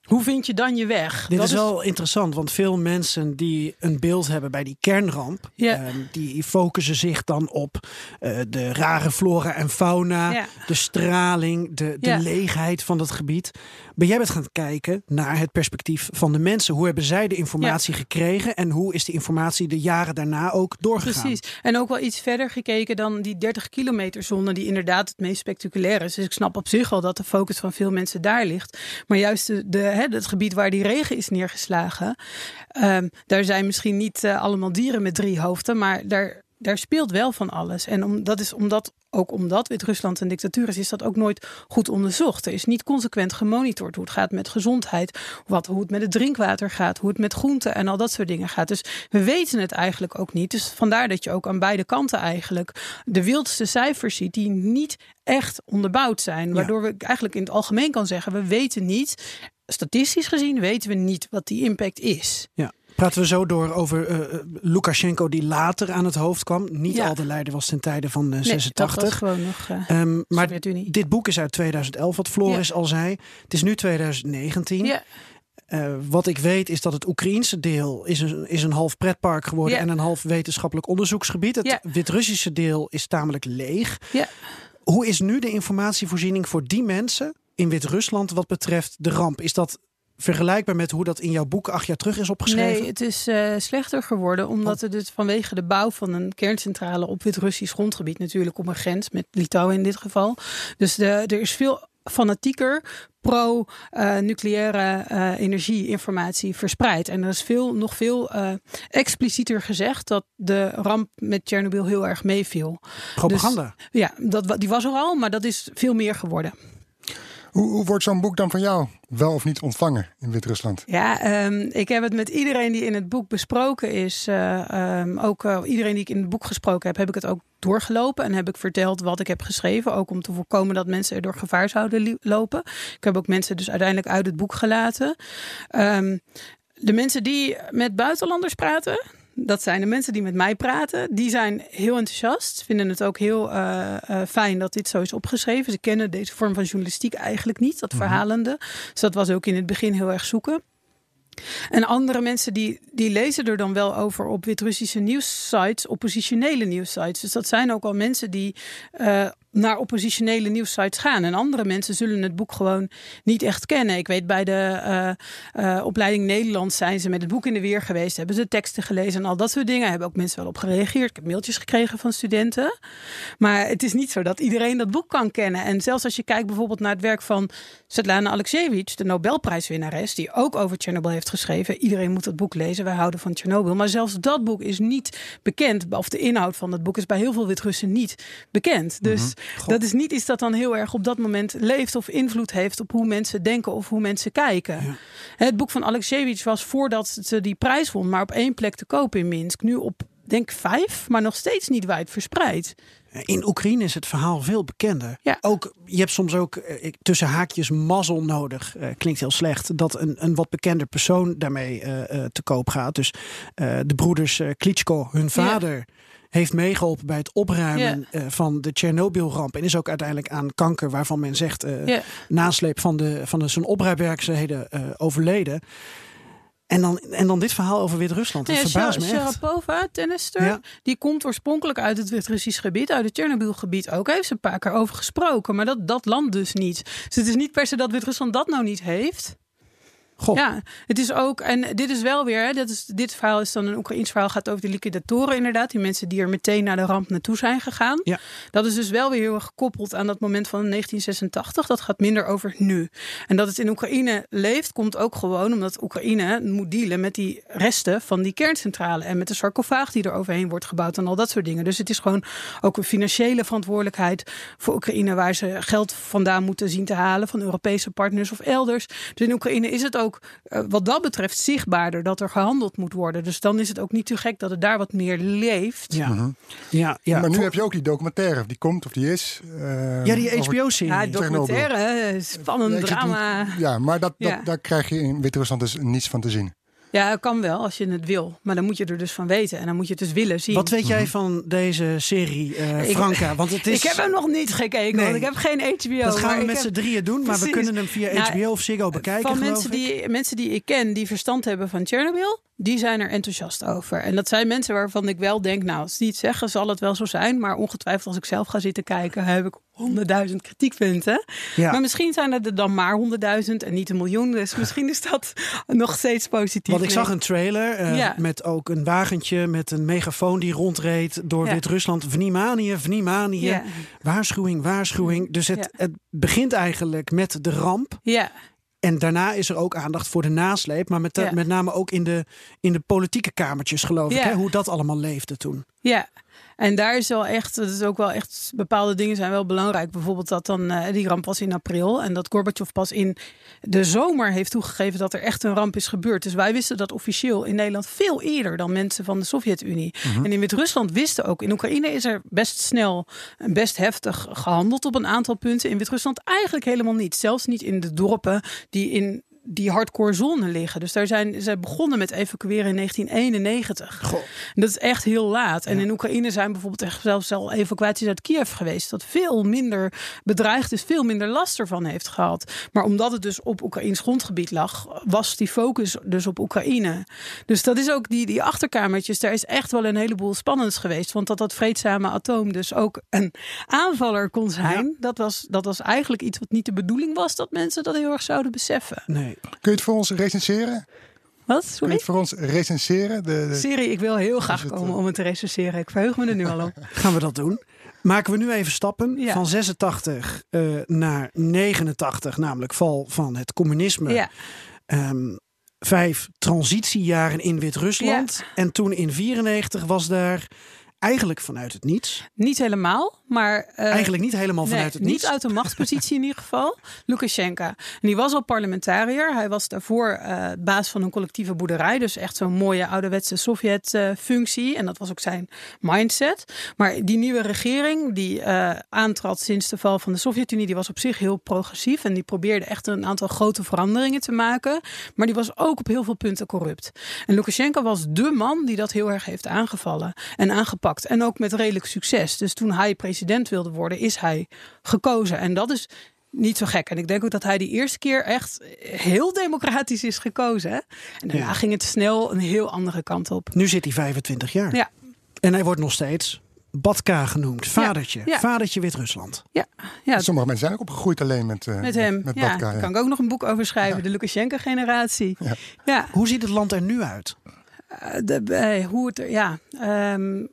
Hoe vind je dan je weg? Dit Dat is wel interessant, want veel mensen die een beeld hebben bij die kernramp, ehm, die focussen zich dan op eh, de rare flora en fauna, de straling, de, de leegheid van dat gebied. Maar jij bent gaan kijken naar het perspectief van de mensen. Hoe hebben zij de informatie gekregen en hoe is die informatie de jaren daarna ook doorgegaan? Precies. En ook wel iets verder gekeken dan die 30 kilometer zone, die inderdaad het meest spectaculair is. Dus ik snap op zich wel dat de focus van veel mensen daar ligt. Maar juist de, de, hè, het gebied waar die regen is neergeslagen, ehm, daar zijn misschien niet eh, allemaal dieren met drie hoofden, maar daar. Daar speelt wel van alles. En om, dat is omdat, ook omdat Wit-Rusland een dictatuur is, is dat ook nooit goed onderzocht. Er is niet consequent gemonitord hoe het gaat met gezondheid, wat, hoe het met het drinkwater gaat, hoe het met groenten en al dat soort dingen gaat. Dus we weten het eigenlijk ook niet. Dus vandaar dat je ook aan beide kanten eigenlijk de wildste cijfers ziet die niet echt onderbouwd zijn. Waardoor we eigenlijk in het algemeen kan zeggen, we weten niet, statistisch gezien weten we niet wat die impact is. Ja. Praten we zo door over eh, eh, Lukashenko die later aan het hoofd kwam. Niet Ja. al de leider was ten tijde van eh, Nee, dat 86. was gewoon nog. eh, Ehm, maar dit boek is uit 2011, wat Floris al zei. Het is nu 2019. ja, Eh, wat ik weet is dat het Oekraïense deel is een, is een half pretpark geworden Ja. en een half wetenschappelijk onderzoeksgebied. Het Ja. Wit-Russische deel is tamelijk leeg. ja. Hoe is nu de informatievoorziening voor die mensen in Wit-Rusland wat betreft de ramp? Is dat vergelijkbaar met hoe dat in jouw boek acht jaar terug is opgeschreven? Nee, het is eh, slechter geworden omdat er dus vanwege de bouw van een kerncentrale op Wit-Russisch grondgebied, natuurlijk op een grens met Litouwen in dit geval. Dus de, er is veel fanatieker pro-nucleaire eh, energie-informatie verspreid. En er is veel, nog veel eh, explicieter gezegd dat de ramp met Tsjernobyl heel erg meeviel. Propaganda. Dus, ja, dat, die was er al, maar dat is veel meer geworden. Hoe, wordt zo'n boek dan van jou wel of niet ontvangen in Wit-Rusland? Ja, ehm, ik heb het met iedereen die in het boek besproken is. eh, ehm, ook eh, iedereen die ik in het boek gesproken heb, heb ik het ook doorgelopen. En heb ik verteld wat ik heb geschreven. Ook om te voorkomen dat mensen er door gevaar zouden lopen. Ik heb ook mensen dus uiteindelijk uit het boek gelaten. Ehm, de mensen die met buitenlanders praten. Dat zijn de mensen die met mij praten. Die zijn heel enthousiast. Vinden het ook heel eh, eh, fijn dat dit zo is opgeschreven. Ze kennen deze vorm van journalistiek eigenlijk niet. Dat verhalende. Dus dat was ook in het begin heel erg zoeken. En andere mensen die, die lezen er dan wel over op Wit-Russische nieuwssites, oppositionele nieuwssites. Dus dat zijn ook al mensen die eh, naar oppositionele nieuwssites gaan. En andere mensen zullen het boek gewoon niet echt kennen. Ik weet bij de uh, uh, opleiding Nederlands zijn ze met het boek in de weer geweest. Hebben ze teksten gelezen en al dat soort dingen. Hebben ook mensen wel op gereageerd. Ik heb mailtjes gekregen van studenten. Maar het is niet zo dat iedereen dat boek kan kennen. En zelfs als je kijkt bijvoorbeeld naar het werk van Svetlana Alexievich, de Nobelprijswinnares, die ook over Chernobyl heeft geschreven. Iedereen moet dat boek lezen. Wij houden van Chernobyl. Maar zelfs dat boek is niet bekend. Of de inhoud van dat boek is bij heel veel Wit-Russen niet bekend. Dus Dat is niet iets dat dan heel erg op dat moment leeft of invloed heeft op hoe mensen denken of hoe mensen kijken. Het boek van Alexievich was voordat ze die prijs won, maar op één plek te kopen in Minsk. Nu op denk vijf, maar nog steeds niet wijd verspreid. In Oekraïne is het verhaal veel bekender. Ja. Ook, je hebt soms ook eh, tussen haakjes mazzel nodig. eh, klinkt heel slecht. Dat een, een wat bekender persoon daarmee eh, eh, te koop gaat. Dus eh, de broeders Klitschko, hun vader. Heeft meegeholpen bij het opruimen eh, van de Tsjernobyl-ramp. En is ook uiteindelijk aan kanker, waarvan men zegt. Ja. nasleep van, de, van de, zijn opruimwerkzaamheden eh, overleden. En dan, en dan dit verhaal over Wit-Rusland. Dat Nee, verbaast me Sha- echt. Sharapova, tennister, Ja. die komt oorspronkelijk uit het Wit-Russisch gebied, uit het Chernobyl-gebied ook. Heeft ze een paar keer over gesproken, maar dat, dat land dus niet. Dus het is niet per se dat Wit-Rusland dat nou niet heeft. Goh. Ja, het is ook, en dit is wel weer, hè, dat is, dit verhaal is dan een Oekraïns verhaal, gaat over de liquidatoren inderdaad. Die mensen die er meteen naar de ramp naartoe zijn gegaan. Ja. Dat is dus wel weer heel erg gekoppeld aan dat moment van 1986. Dat gaat minder over nu. En dat het in Oekraïne leeft, komt ook gewoon omdat Oekraïne moet dealen met die resten van die kerncentrale. En met de sarcofaag die er overheen wordt gebouwd en al dat soort dingen. Dus het is gewoon ook een financiële verantwoordelijkheid voor Oekraïne waar ze geld vandaan moeten zien te halen van Europese partners of elders. Dus in Oekraïne is het ook eh, wat dat betreft zichtbaarder dat er gehandeld moet worden. Dus dan is het ook niet te gek dat het daar wat meer leeft. Ja. Ja, ja. maar nu heb je ook die documentaire, die komt of die is. eh, ja, die over- HBO-serie. Ja, documentaire, spannend drama. ja, maar dat, dat, Ja. daar krijg je in Wit-Rusland dus niets van te zien. Ja, kan wel als je het wil. Maar dan moet je er dus van weten. En dan moet je het dus willen zien. Wat weet jij van deze serie, eh, Ik- Franka? Want het is, Ik heb hem nog niet gekeken, Nee. want ik heb geen HBO. dat gaan we met heb- z'n drieën doen, maar we kunnen hem via Nou, HBO of Ziggo bekijken, Van mensen ik. die, mensen die ik ken die verstand hebben van Chernobyl, die zijn er enthousiast over. En dat zijn mensen waarvan ik wel denk, nou, als die het zeggen, zal het wel zo zijn. Maar ongetwijfeld als ik zelf ga zitten kijken, heb ik honderdduizend kritiekpunten. Ja. Maar misschien zijn er dan maar honderdduizend en niet een miljoen. Dus misschien is dat nog steeds positief. Want ik zag een trailer eh, Ja. met ook een wagentje met een megafoon die rondreed door Ja. Wit-Rusland. Vnimanië, Vnimanië. Ja. Waarschuwing, waarschuwing. Dus het, het begint eigenlijk met de ramp. Ja, En daarna is er ook aandacht voor de nasleep. Maar met, Ja. met name ook in de, in de politieke kamertjes, geloof ik. Hè? Hoe dat allemaal leefde toen. Ja, en daar is wel echt, dat is ook wel echt, bepaalde dingen zijn wel belangrijk. Bijvoorbeeld dat dan, eh, die ramp was in april en dat Gorbachev pas in de zomer heeft toegegeven dat er echt een ramp is gebeurd. Dus wij wisten dat officieel in Nederland veel eerder dan mensen van de Sovjet-Unie. En in Wit-Rusland wisten ook, in Oekraïne is er best snel en best heftig gehandeld op een aantal punten. In Wit-Rusland eigenlijk helemaal niet. Zelfs niet in de dorpen die in die hardcore zone liggen. Dus daar zijn ze begonnen met evacueren in 1991. En dat is echt heel laat. En in Oekraïne zijn bijvoorbeeld echt zelfs al evacuaties uit Kiev geweest. Dat veel minder bedreigd is, veel minder last ervan heeft gehad. Maar omdat het dus op Oekraïns grondgebied lag, was die focus dus op Oekraïne. Dus dat is ook die, die achterkamertjes. Daar is echt wel een heleboel spannends geweest. Want dat dat vreedzame atoom dus ook een aanvaller kon zijn. Dat, was, dat was eigenlijk iets wat niet de bedoeling was dat mensen dat heel erg zouden beseffen. Nee. Kun je het voor ons recenseren? Wat? Kun je het voor ons recenseren? De, de- Serie, ik wil heel graag het, komen eh, om het te recenseren. Ik verheug me er nu al op. Gaan we dat doen? Maken we nu even stappen Ja. van 86 eh, naar 89, namelijk val van het communisme. Ja. Ehm, vijf transitiejaren in Wit-Rusland. En toen in 94 was daar eigenlijk vanuit het niets. Niet helemaal, maar... eh, eigenlijk niet helemaal nee, vanuit het niet niets. uit de machtspositie in ieder geval. Lukashenko. En die was al parlementariër. Hij was daarvoor eh, baas van een collectieve boerderij. Dus echt zo'n mooie ouderwetse Sovjet-functie. en dat was ook zijn mindset. Maar die nieuwe regering die eh, aantrad sinds de val van de Sovjet-Unie... die was op zich heel progressief. En die probeerde echt een aantal grote veranderingen te maken. Maar die was ook op heel veel punten corrupt. En Lukashenko was dé man die dat heel erg heeft aangevallen en aangepakt. En ook met redelijk succes. Dus toen hij president wilde worden, is hij gekozen. En dat is niet zo gek. En ik denk ook dat hij die eerste keer echt heel democratisch is gekozen. Hè? En daarna Ja. ging het snel een heel andere kant op. Nu zit hij 25 jaar. Ja, En hij wordt nog steeds Batka genoemd. Vadertje. ja. Vadertje Wit-Rusland. Ja, ja Sommige mensen zijn ook opgegroeid alleen met, eh, met hem. Met ja, Batka, ja. kan ik ook nog een boek over schrijven. De Lukashenko-generatie. Ja. Ja. Hoe ziet het land er nu uit? Eh, de, eh, hoe het er, ja. ehm,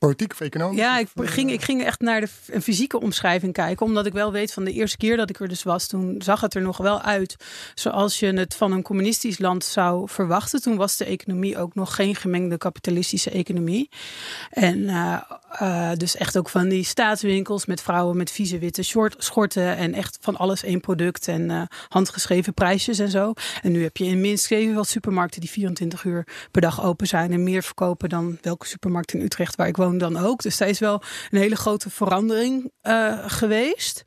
Politiek of economisch? Ja, ik eh, ging, ik ging echt naar de een fysieke omschrijving kijken. Omdat ik wel weet van de eerste keer dat ik er dus was, toen zag het er nog wel uit. Zoals je het van een communistisch land zou verwachten. Toen was de economie ook nog geen gemengde kapitalistische economie. En eh, eh, dus echt ook van die staatswinkels met vrouwen met vieze witte short, schorten. En echt van alles één product en eh, handgeschreven prijsjes en zo. En nu heb je in Minsk evenveel supermarkten die 24 uur per dag open zijn. En meer verkopen dan welke supermarkt in Utrecht waar ik woon dan ook. Dus daar is wel een hele grote verandering eh, geweest.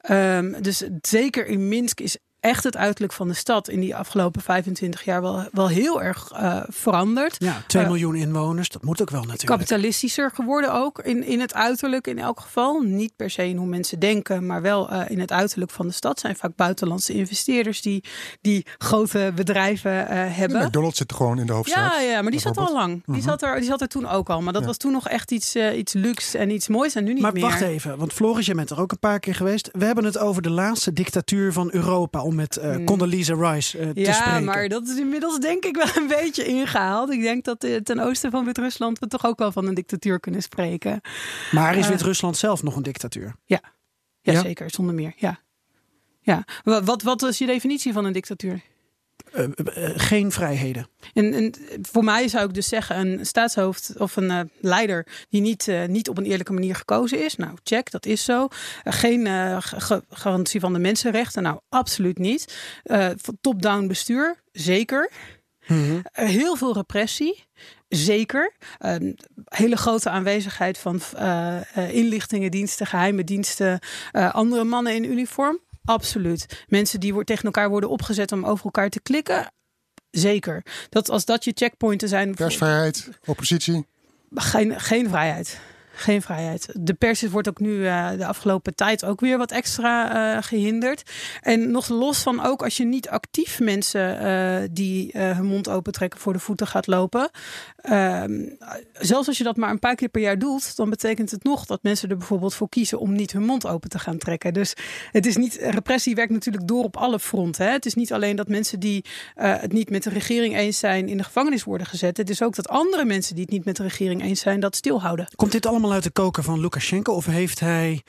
Ehm, dus zeker in Minsk is echt het uiterlijk van de stad in die afgelopen 25 jaar wel, wel heel erg eh, veranderd. Ja, 2 Eh, miljoen inwoners. Dat moet ook wel natuurlijk. kapitalistischer geworden ook in, in het uiterlijk in elk geval. Niet per se in hoe mensen denken, maar wel eh, in het uiterlijk van de stad. zijn vaak buitenlandse investeerders die, die grote bedrijven eh, hebben. McDonald's zit gewoon in de hoofdstad. Ja, ja, maar die zat al lang. Die, Mhm. zat er, die zat er toen ook al. Maar dat Ja. was toen nog echt iets, iets luxe en iets moois. En nu niet Maar meer. wacht even, want Floris, jij bent er ook een paar keer geweest. We hebben het over de laatste dictatuur van Europa, om met Hmm. Condoleezza Rice eh, te Ja, spreken. maar dat is inmiddels denk ik wel een beetje ingehaald. Ik denk dat eh, ten oosten van Wit-Rusland we toch ook wel van een dictatuur kunnen spreken. Maar is Wit-Rusland zelf nog een dictatuur? Ja, Ja? zeker, zonder meer. Ja. Ja. Wa- Wat, wat is je definitie van een dictatuur? Eh, eh, geen vrijheden. En, en voor mij zou ik dus zeggen, een staatshoofd of een eh, leider die niet, niet op een eerlijke manier gekozen is. Nou, check, dat is zo. Geen ga- garantie van de mensenrechten. Nou, absoluut niet. Top-down bestuur, zeker. Mhm. Heel veel repressie. Zeker. Een hele grote aanwezigheid van eh, inlichtingendiensten, geheime diensten, andere mannen in uniform. Absoluut. Mensen die tegen elkaar worden opgezet om over elkaar te klikken. Zeker. Dat als dat je checkpointen zijn. Persvrijheid, oppositie. Geen, geen vrijheid. Geen vrijheid. De pers wordt ook nu eh, de afgelopen tijd ook weer wat extra eh, gehinderd. En nog los van ook als je niet actief mensen eh, die hun mond opentrekken voor de voeten gaat lopen. Ehm, zelfs als je dat maar een paar keer per jaar doet, dan betekent het nog dat mensen er bijvoorbeeld voor kiezen om niet hun mond open te gaan trekken. Dus het is niet, repressie werkt natuurlijk door op alle fronten. Het is niet alleen dat mensen die het niet met de regering eens zijn in de gevangenis worden gezet. Het is ook dat andere mensen die het niet met de regering eens zijn, dat stilhouden. Komt dit allemaal uit de koker van Lukashenko? Of heeft hij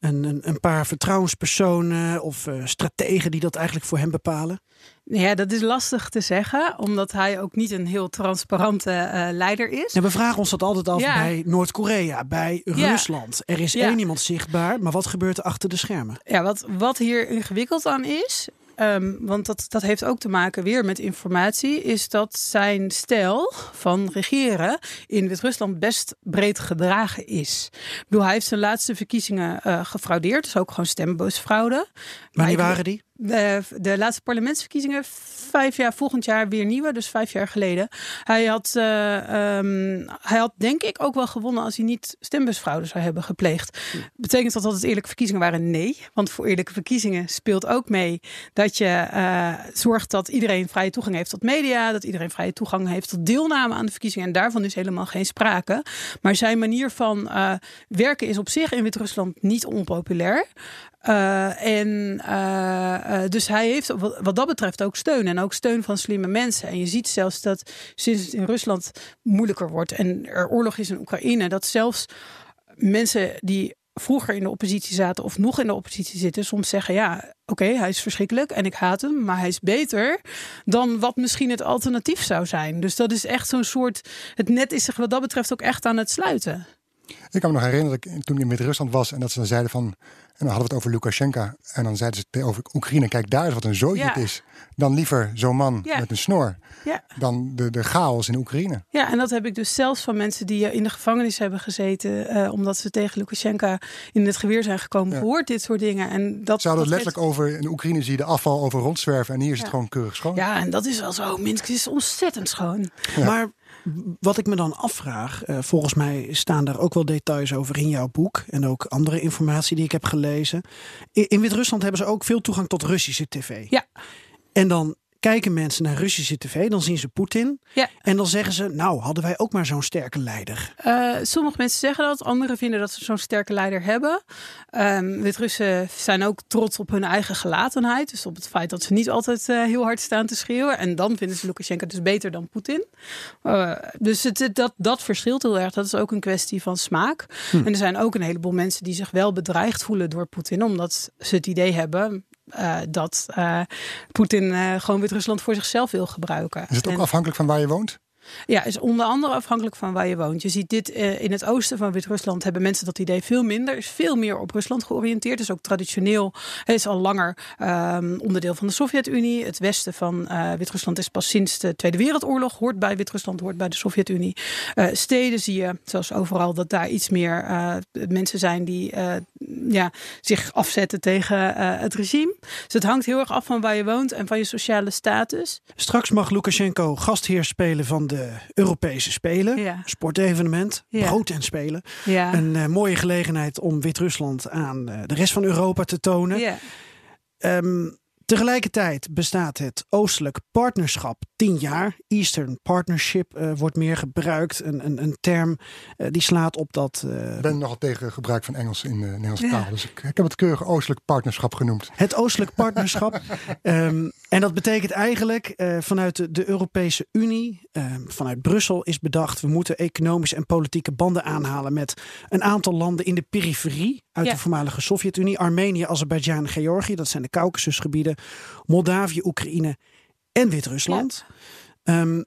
een, een, een paar vertrouwenspersonen of eh, strategen die dat eigenlijk voor hem bepalen? Nou Ja, dat is lastig te zeggen, omdat hij ook niet een heel transparante eh, leider is. En we vragen ons dat altijd af Ja. bij Noord-Korea, bij Ja. Rusland. Er is Ja. één iemand zichtbaar, maar wat gebeurt er achter de schermen? Ja, wat, wat hier ingewikkeld aan is, ehm, want dat, dat heeft ook te maken weer met informatie, is dat zijn stijl van regeren in Wit-Rusland best breed gedragen is. Ik bedoel, hij heeft zijn laatste verkiezingen eh, gefraudeerd, dus ook gewoon Wanneer ik- waren die? De, de laatste parlementsverkiezingen, vijf jaar volgend jaar weer nieuwe, dus vijf jaar geleden. Hij had, eh, ehm, hij had denk ik ook wel gewonnen als hij niet stembusfraude zou hebben gepleegd. Betekent dat dat het eerlijke verkiezingen waren? Nee, want voor eerlijke verkiezingen speelt ook mee dat je eh, zorgt dat iedereen vrije toegang heeft tot media, dat iedereen vrije toegang heeft tot deelname aan de verkiezingen. En daarvan is helemaal geen sprake. Maar zijn manier van eh, werken is op zich in Wit-Rusland niet onpopulair. Eh, en eh, eh, dus hij heeft wat, dat betreft ook steun. En ook steun van slimme mensen. En je ziet zelfs dat sinds het in Rusland moeilijker wordt en er oorlog is in Oekraïne, dat zelfs mensen die vroeger in de oppositie zaten of nog in de oppositie zitten, soms zeggen: ja, oké, hij is verschrikkelijk en ik haat hem, maar hij is beter dan wat misschien het alternatief zou zijn. Dus dat is echt zo'n soort. Het net is zich wat dat betreft ook echt aan het sluiten. Ik kan me nog herinneren dat ik toen ik met Rusland was en dat ze dan zeiden van. En dan hadden we het over Lukashenko. En dan zeiden ze over Oekraïne. Kijk, daar is wat een zootje Ja. het is. Dan liever zo'n man Ja. met een snor. Ja. Dan de, de chaos in Oekraïne. Ja, en dat heb ik dus zelfs van mensen die eh, in de gevangenis hebben gezeten. eh, omdat ze tegen Lukashenko in het geweer zijn gekomen. Gehoord dit soort dingen. En dat, Ze hadden het letterlijk over. In Oekraïne zie je de afval over rondzwerven. En hier is het gewoon keurig schoon. Ja, en dat is wel zo. Minsk is ontzettend schoon. Maar wat ik me dan afvraag, eh, volgens mij staan daar ook wel details over in jouw boek en ook andere informatie die ik heb gelezen. In, in Wit-Rusland hebben ze ook veel toegang tot Russische tv. Ja. En dan kijken mensen naar Russische tv, dan zien ze Poetin. Ja. En dan zeggen ze, nou hadden wij ook maar zo'n sterke leider. Uh, sommige mensen zeggen dat, anderen vinden dat ze zo'n sterke leider hebben. Um, Wit-Russen zijn ook trots op hun eigen gelatenheid. Dus op het feit dat ze niet altijd uh, heel hard staan te schreeuwen. En dan vinden ze Lukashenko dus beter dan Poetin. Uh, dus het, dat, dat verschilt heel erg. Dat is ook een kwestie van smaak. Hm. En er zijn ook een heleboel mensen die zich wel bedreigd voelen door Poetin. Omdat ze het idee hebben, uh, dat uh, Poetin uh, gewoon Wit-Rusland voor zichzelf wil gebruiken. Is het ook en, afhankelijk van waar je woont? Ja, is onder andere afhankelijk van waar je woont. Je ziet dit uh, in het oosten van Wit-Rusland hebben mensen dat idee veel minder. Is veel meer op Rusland georiënteerd. Is ook traditioneel. Het is al langer um, onderdeel van de Sovjet-Unie. Het westen van uh, Wit-Rusland is pas sinds de Tweede Wereldoorlog. Hoort bij Wit-Rusland, hoort bij de Sovjet-Unie. Steden zie je, zoals overal, dat daar iets meer mensen zijn die ja, zich afzetten tegen het regime. Dus het hangt heel erg af van waar je woont en van je sociale status. Straks mag Lukashenko gastheer spelen van de Europese Spelen. Ja. Sportevenement, Ja. brood en spelen. Ja. Een eh, mooie gelegenheid om Wit-Rusland aan eh, de rest van Europa te tonen. Ja. Ehm, tegelijkertijd bestaat het Oostelijk Partnerschap 10 jaar. Eastern Partnership eh, wordt meer gebruikt. Een, een, een term eh, die slaat op dat. eh, Ik ben nogal tegen gebruik van Engels in de Nederlandse Ja. taal. Dus ik, ik heb het keurig Oostelijk Partnerschap genoemd. Het Oostelijk Partnerschap. Ehm, en dat betekent eigenlijk eh, vanuit de, Europese Unie, ehm, vanuit Brussel is bedacht, we moeten economische en politieke banden aanhalen met een aantal landen in de periferie uit Ja. de voormalige Sovjet-Unie. Armenië, Azerbeidzjan Georgië, dat zijn de Caucasusgebieden. Moldavië, Oekraïne en Wit-Rusland. Ehm,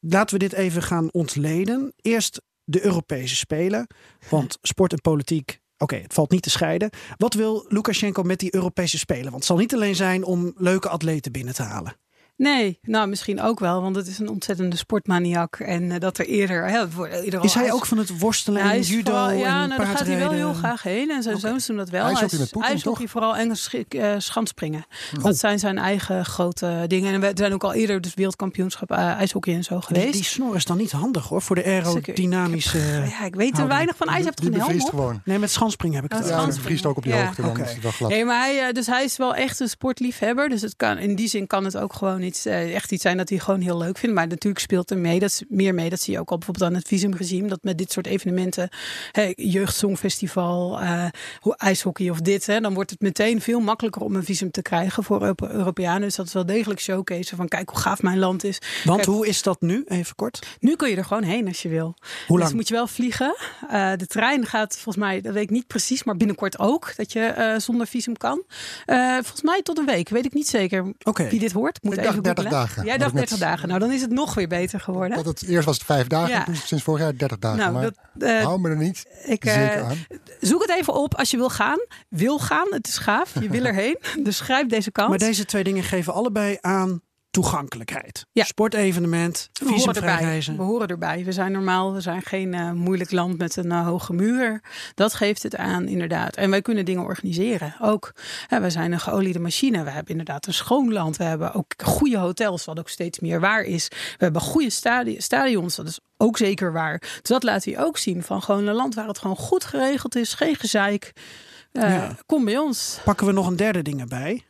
laten we dit even gaan ontleden. Eerst de Europese Spelen. Want sport en politiek, oké, het valt niet te scheiden. Wat wil Lukashenko met die Europese Spelen? Want het zal niet alleen zijn om leuke atleten binnen te halen. Nee, nou misschien ook wel, want het is een ontzettende sportmaniak. En eh, dat er eerder. Hè, eerder Is hij ook van het worstelen Ja, en is judo vooral- en ja, nou, daar gaat hij wel heel graag heen. En zijn zoons doen dat wel. IJshockey Hij met is- IJshockey vooral en sch- eh, schanspringen. Dat zijn zijn eigen grote dingen. En we zijn ook al eerder dus wereldkampioenschap eh, ijshockey en zo Die, geweest. die snor is dan niet handig hoor, voor de aerodynamische... ja, ik weet er weinig van. IJs heeft toch Die een helm op? gewoon. Nee, met schanspringen heb ik Oh, het Ja, dat bevriest ook op die Ja. hoogte. Dan Oké. is het wel glad. Nee, maar hij, dus hij is wel echt een sportliefhebber. Dus het kan, in die zin kan het ook gewoon iets, eh, echt iets zijn dat hij gewoon heel leuk vindt. Maar natuurlijk speelt er mee, dat is meer mee. Dat zie je ook al bijvoorbeeld aan het visumregime. Dat met dit soort evenementen, hè, jeugdsongfestival, eh, ijshockey of dit. Hè, dan wordt het meteen veel makkelijker om een visum te krijgen voor Euro- Europeanen. Dus dat is wel degelijk showcase van kijk hoe gaaf mijn land is. Want Kijk, hoe is dat nu? Even kort. nu kun je er gewoon heen als je wil. Hoe lang? Dus moet je wel vliegen. Eh, de trein gaat volgens mij, dat weet ik niet precies, maar binnenkort ook. Dat je zonder visum kan. Volgens mij tot een week, weet ik niet zeker. Wie dit hoort, moet Ik even dacht 30 googlen. dagen. Jij dacht ik net- 30 dagen. Nou, dan is het nog weer beter geworden. Dat het, eerst was het vijf dagen, Ja. toen sinds vorig jaar 30 dagen. nou, maar dat, eh, hou me er niet ik, eh, aan. zoek het even op als je wil gaan. Wil gaan, het is gaaf. Je wil erheen. Dus grijp deze kans. Maar deze twee dingen geven allebei aan toegankelijkheid. Ja. Sportevenement, visumvrij reizen. We horen erbij. We zijn normaal, we zijn geen eh, moeilijk land met een eh, hoge muur. Dat geeft het aan, inderdaad. En wij kunnen dingen organiseren. Ook, hè, wij zijn een geoliede machine. We hebben inderdaad een schoon land. We hebben ook goede hotels, wat ook steeds meer waar is. We hebben goede stadi- stadions, dat is ook zeker waar. Dus dat laat hij ook zien van gewoon een land waar het gewoon goed geregeld is. Geen gezeik. Eh, Ja. Kom bij ons. Pakken we nog een derde ding erbij.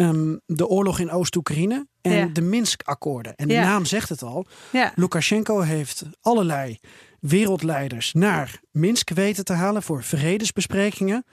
Ehm, de oorlog in Oost-Oekraïne en Ja. de Minsk-akkoorden. En de Ja. naam zegt het al. Ja. Lukashenko heeft allerlei wereldleiders naar Minsk weten te halen voor vredesbesprekingen.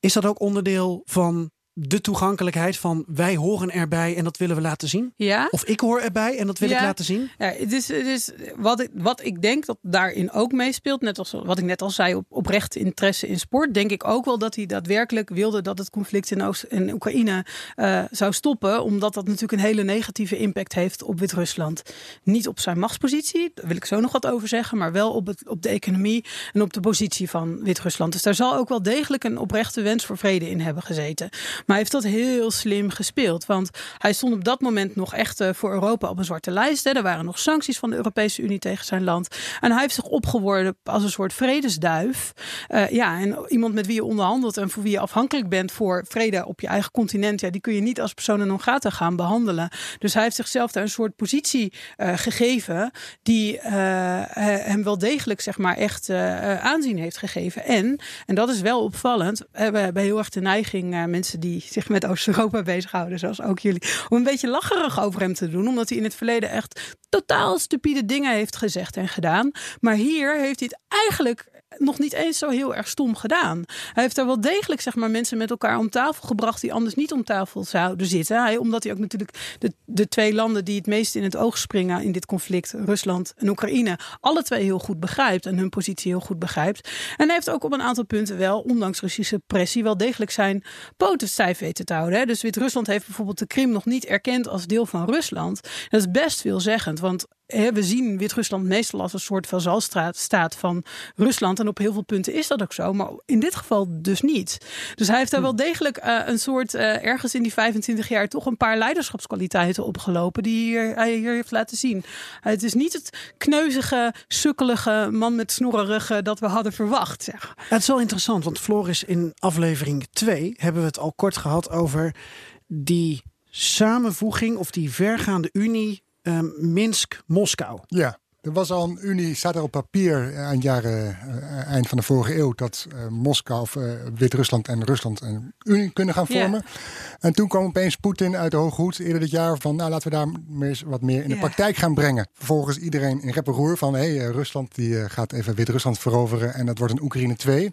Is dat ook onderdeel van de toegankelijkheid van wij horen erbij en dat willen we laten zien? Ja. Of ik hoor erbij en dat wil ik laten zien? Ja, het is wat, ik, wat ik denk dat daarin ook meespeelt, net als wat ik net al zei, op, oprecht interesse in sport, denk ik ook wel dat hij daadwerkelijk wilde dat het conflict in, Oost, in Oekraïne eh, zou stoppen, omdat dat natuurlijk een hele negatieve impact heeft op Wit-Rusland. Niet op zijn machtspositie, daar wil ik zo nog wat over zeggen, maar wel op, het, op de economie en op de positie van Wit-Rusland. Dus daar zal ook wel degelijk een oprechte wens voor vrede in hebben gezeten. Maar hij heeft dat heel slim gespeeld. Want hij stond op dat moment nog echt eh, voor Europa op een zwarte lijst. Hè. Er waren nog sancties van de Europese Unie tegen zijn land. En hij heeft zich opgeworpen als een soort vredesduif. Eh, ja, en iemand met wie je onderhandelt en voor wie je afhankelijk bent voor vrede op je eigen continent. Ja, die kun je niet als persona non grata gaan behandelen. Dus hij heeft zichzelf daar een soort positie eh, gegeven. die hem wel degelijk, zeg maar, echt aanzien heeft gegeven. En, en dat is wel opvallend. We hebben heel erg de neiging, mensen die zich met Oost-Europa bezighouden, zoals ook jullie, om een beetje lacherig over hem te doen, omdat hij in het verleden echt totaal stupide dingen heeft gezegd en gedaan. Maar hier heeft hij het eigenlijk nog niet eens zo heel erg stom gedaan. Hij heeft daar wel degelijk zeg maar, mensen met elkaar om tafel gebracht die anders niet om tafel zouden zitten. Hij, omdat hij ook natuurlijk de, de twee landen die het meest in het oog springen in dit conflict, Rusland en Oekraïne, alle twee heel goed begrijpt en hun positie heel goed begrijpt. En hij heeft ook op een aantal punten wel, ondanks Russische pressie, wel degelijk zijn poten weten te houden. Dus Wit-Rusland heeft bijvoorbeeld de Krim nog niet erkend als deel van Rusland. Dat is best veelzeggend, want we zien Wit-Rusland meestal als een soort vazalstaat van Rusland. En op heel veel punten is dat ook zo. Maar in dit geval dus niet. Dus hij heeft daar wel degelijk uh, een soort, uh, ergens in die 25 jaar, toch een paar leiderschapskwaliteiten opgelopen. Die hier, hij hier heeft laten zien. Uh, het is niet het kneuzige, sukkelige man met snorrerige dat we hadden verwacht. Zeg. Het is wel interessant, want Floris, in aflevering 2 hebben we het al kort gehad over die samenvoeging of die vergaande unie um, Minsk-Moskou. Ja. Er was al een unie, staat er op papier eind, jaren, uh, eind van de vorige eeuw, dat uh, Moskou of uh, Wit-Rusland en Rusland een unie kunnen gaan vormen. Yeah. En toen kwam opeens Poetin uit de hoge hoed eerder dit jaar van, nou laten we daar meer, wat meer in de praktijk gaan brengen. Vervolgens iedereen in rep en roer van, hé, hey, Rusland die gaat even Wit-Rusland veroveren en dat wordt een Oekraïne 2.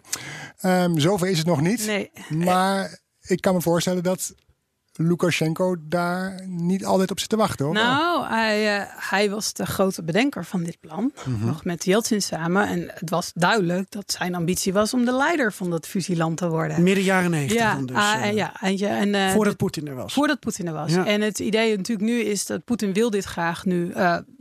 Um, zover is het nog niet. Nee. Maar ik kan me voorstellen dat Lukashenko daar niet altijd op zit te wachten. Hoor. Nou, hij, uh, hij was de grote bedenker van dit plan. Mm -hmm. Nog met Yeltsin samen. En het was duidelijk dat zijn ambitie was om de leider van dat fusieland te worden. Midden jaren negentig. Ja, dus, uh, ja eindje, en, uh, voordat Poetin er was. Voordat Poetin er was. Ja. En het idee natuurlijk nu is dat Poetin wil dit graag nu.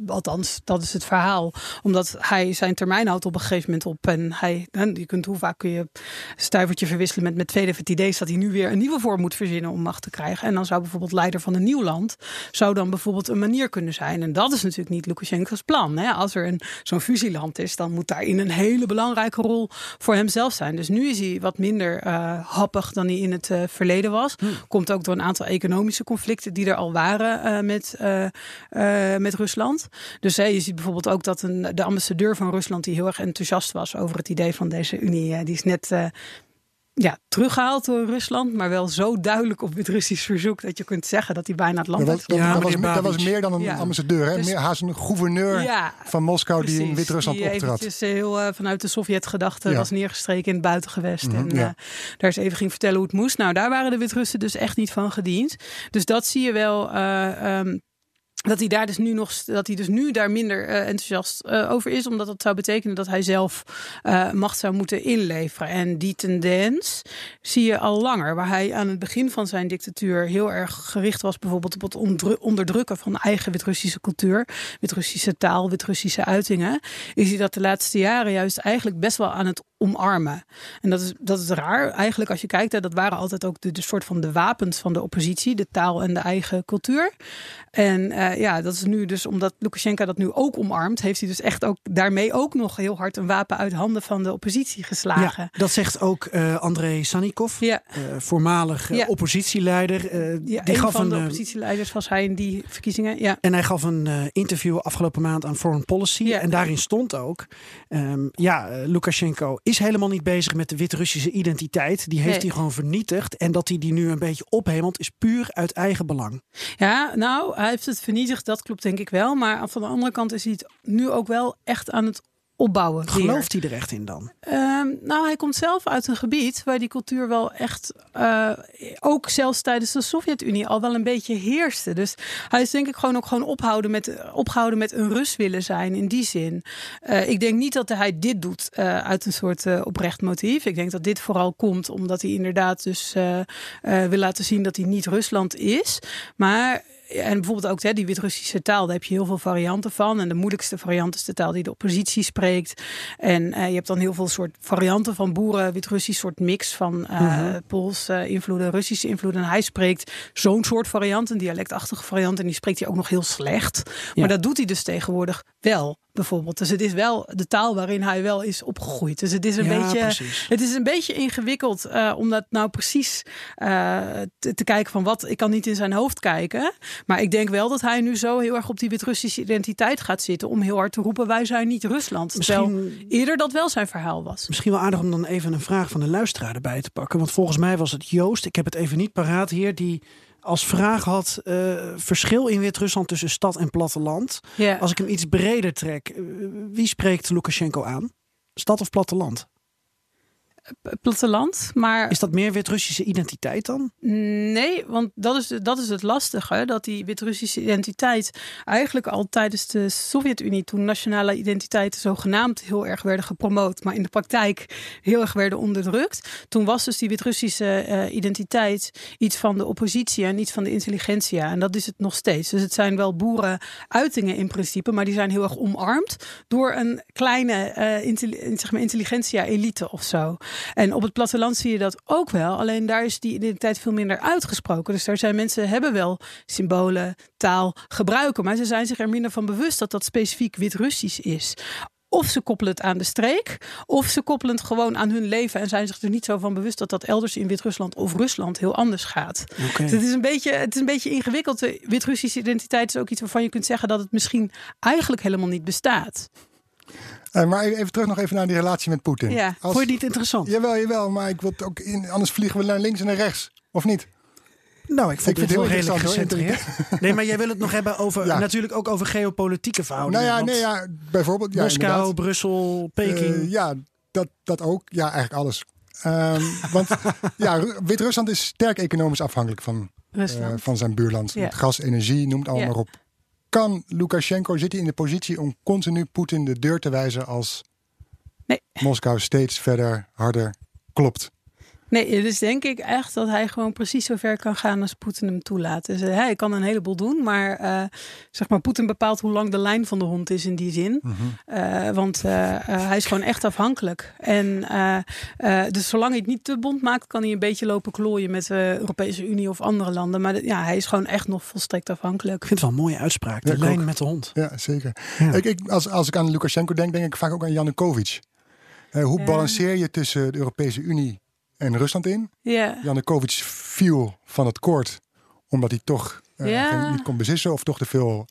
althans, dat is het verhaal. Omdat hij zijn termijn houdt op een gegeven moment op. En hij, je kunt, hoe vaak kun je stuivertje verwisselen met Medvedev. Het idee is dat hij nu weer een nieuwe vorm moet verzinnen om macht te krijgen. En dan zou bijvoorbeeld leider van een nieuw land, zou dan bijvoorbeeld een manier kunnen zijn. En dat is natuurlijk niet Lukashenko's plan. Hè? Als er een, zo'n fusieland is, dan moet daarin een hele belangrijke rol voor hemzelf zijn. Dus nu is hij wat minder uh, happig dan hij in het uh, verleden was. Hmm. Komt ook door een aantal economische conflicten die er al waren uh, met, met Rusland. Dus je ziet bijvoorbeeld ook dat een, de ambassadeur van Rusland, die heel erg enthousiast was over het idee van deze Unie, die is net ja, teruggehaald door Rusland, maar wel zo duidelijk op het Russisch verzoek dat je kunt zeggen dat hij bijna het land dat was, dat, ja, dat, was, dat was meer dan een ja. ambassadeur, hè? Dus, meer haast een gouverneur ja, van Moskou precies, die in Wit-Rusland optrad. Die heel uh, vanuit de Sovjet-gedachte ja. was neergestreken in het buitengewest. Mm -hmm, en uh, daar eens even ging vertellen hoe het moest. Nou, daar waren de Wit-Russen dus echt niet van gediend. Dus dat zie je wel. Uh, um, dat hij daar dus nu nog dat hij dus nu daar minder uh, enthousiast uh, over is, omdat dat zou betekenen dat hij zelf uh, macht zou moeten inleveren. En die tendens zie je al langer, waar hij aan het begin van zijn dictatuur heel erg gericht was, bijvoorbeeld op het onderdrukken van eigen Wit-Russische cultuur, Wit-Russische taal, Wit-Russische uitingen, is hij dat de laatste jaren juist eigenlijk best wel aan het omarmen. En dat is, dat is raar. Eigenlijk, als je kijkt, hè, dat waren altijd ook de, de soort van de wapens van de oppositie, de taal en de eigen cultuur. En uh, ja, dat is nu dus omdat Lukashenko dat nu ook omarmt, heeft hij dus echt ook daarmee ook nog heel hard een wapen uit handen van de oppositie geslagen. Ja, dat zegt ook uh, André Sanikov, ja. uh, voormalig ja. oppositieleider. ja, die gaf van een, de oppositieleiders was hij in die verkiezingen. Ja. En hij gaf een interview afgelopen maand aan Foreign Policy. En daarin stond ook, um, ja, Lukashenko is helemaal niet bezig met de Wit-Russische identiteit. Die heeft nee. hij gewoon vernietigd. En dat hij die nu een beetje ophemelt is puur uit eigen belang. Ja, nou, hij heeft het vernietigd, dat klopt denk ik wel. Maar van de andere kant is hij het nu ook wel echt aan het opbouwen. Gelooft hij er echt in dan? Um, nou, hij komt zelf uit een gebied waar die cultuur wel echt, uh, ook zelfs tijdens de Sovjet-Unie, al wel een beetje heerste. Dus hij is denk ik gewoon ook gewoon ophouden met, opgehouden met een Rus willen zijn in die zin. Uh, ik denk niet dat hij dit doet uh, uit een soort oprecht motief. Ik denk dat dit vooral komt omdat hij inderdaad dus wil laten zien dat hij niet Rusland is. Maar en bijvoorbeeld ook hè, die Wit-Russische taal, daar heb je heel veel varianten van. En de moeilijkste variant is de taal die de oppositie spreekt. En uh, je hebt dan heel veel soort varianten van boeren, Wit-Russisch soort mix van uh. Poolse invloeden, Russische invloeden. En hij spreekt zo'n soort variant, een dialectachtige variant. En die spreekt hij ook nog heel slecht. Maar dat doet hij dus tegenwoordig wel bijvoorbeeld. Dus het is wel de taal waarin hij wel is opgegroeid. Dus het is een, Ja, beetje, precies. het is een beetje ingewikkeld eh, om dat nou precies eh, te, te kijken van wat. Ik kan niet in zijn hoofd kijken. Maar ik denk wel dat hij nu zo heel erg op die Wit-Russische identiteit gaat zitten. Om heel hard te roepen: wij zijn niet Rusland. Terwijl Misschien- eerder dat wel zijn verhaal was. Misschien wel aardig om dan even een vraag van de luisteraar erbij te pakken. Want volgens mij was het Joost, ik heb het even niet paraat hier, die als vraag had eh, verschil in Wit-Rusland tussen stad en platteland. Ja. Als ik hem iets breder trek, eh, wie spreekt Lukashenko aan? Stad of platteland? Platteland. Maar Is dat meer Wit-Russische identiteit dan? Nee, want dat is, dat is het lastige. Dat die Wit-Russische identiteit eigenlijk al tijdens de Sovjet-Unie, toen nationale identiteiten zogenaamd heel erg werden gepromoot, maar in de praktijk heel erg werden onderdrukt. Toen was dus die Wit-Russische eh, identiteit iets van de oppositie en iets van de intelligentsia. En dat is het nog steeds. Dus het zijn wel boerenuitingen in principe, maar die zijn heel erg omarmd door een kleine eh, intelli- zeg maar intelligentsia-elite of zo. En op het platteland zie je dat ook wel. Alleen daar is die identiteit veel minder uitgesproken. Dus daar zijn mensen hebben wel symbolen, taal gebruiken. Maar ze zijn zich er minder van bewust dat dat specifiek Wit-Russisch is. Of ze koppelen het aan de streek, of ze koppelen het gewoon aan hun leven en zijn zich er niet zo van bewust dat dat elders in Wit-Rusland of Rusland heel anders gaat. Dus het, is een beetje, het is een beetje ingewikkeld. De Wit-Russische identiteit is ook iets waarvan je kunt zeggen dat het misschien eigenlijk helemaal niet bestaat. Eh, maar even terug nog even naar die relatie met Poetin. Ja. Als- Vond je die niet interessant? Jawel, jawel, maar ik wil ook in, anders vliegen we naar links en naar rechts. Of niet? Nou, ik vond Ik het vind wel het heel redelijk interessant, gecentreerd. Nee, maar jij wil het nog hebben over, Ja. natuurlijk ook over geopolitieke verhoudingen. nou ja, nee, ja, bijvoorbeeld. Ja, Moskou, inderdaad. Brussel, Peking. Eh, ja, dat, dat ook. Ja, eigenlijk alles. Ehm, want ja, Ru- Wit-Rusland is sterk economisch afhankelijk van, eh, van zijn buurland. Ja. Gas, energie, noem het allemaal Ja. maar op. Kan Lukashenko, zit hij in de positie om continu Poetin de deur te wijzen als Nee. Moskou steeds verder, harder klopt? Nee, dus denk ik echt dat hij gewoon precies zo ver kan gaan als Poetin hem toelaat. Dus eh, hij kan een heleboel doen, maar eh, zeg maar, Poetin bepaalt hoe lang de lijn van de hond is in die zin. Eh, want eh, eh, hij is gewoon echt afhankelijk. En eh, eh, dus zolang hij het niet te bond maakt, kan hij een beetje lopen klooien met de Europese Unie of andere landen. Maar ja, hij is gewoon echt nog volstrekt afhankelijk. Ik vind het wel een mooie uitspraak. De Ja, lijn ook. met de hond. Ja, zeker. Ja. Ik, ik, als, als ik aan Lukashenko denk, denk ik vaak ook aan Yanukovych. Eh, hoe balanceer je tussen de Europese Unie en Rusland in? Ja. Yanukovych viel van het koord omdat hij toch eh, Ja. geen- niet kon beslissen of toch te veel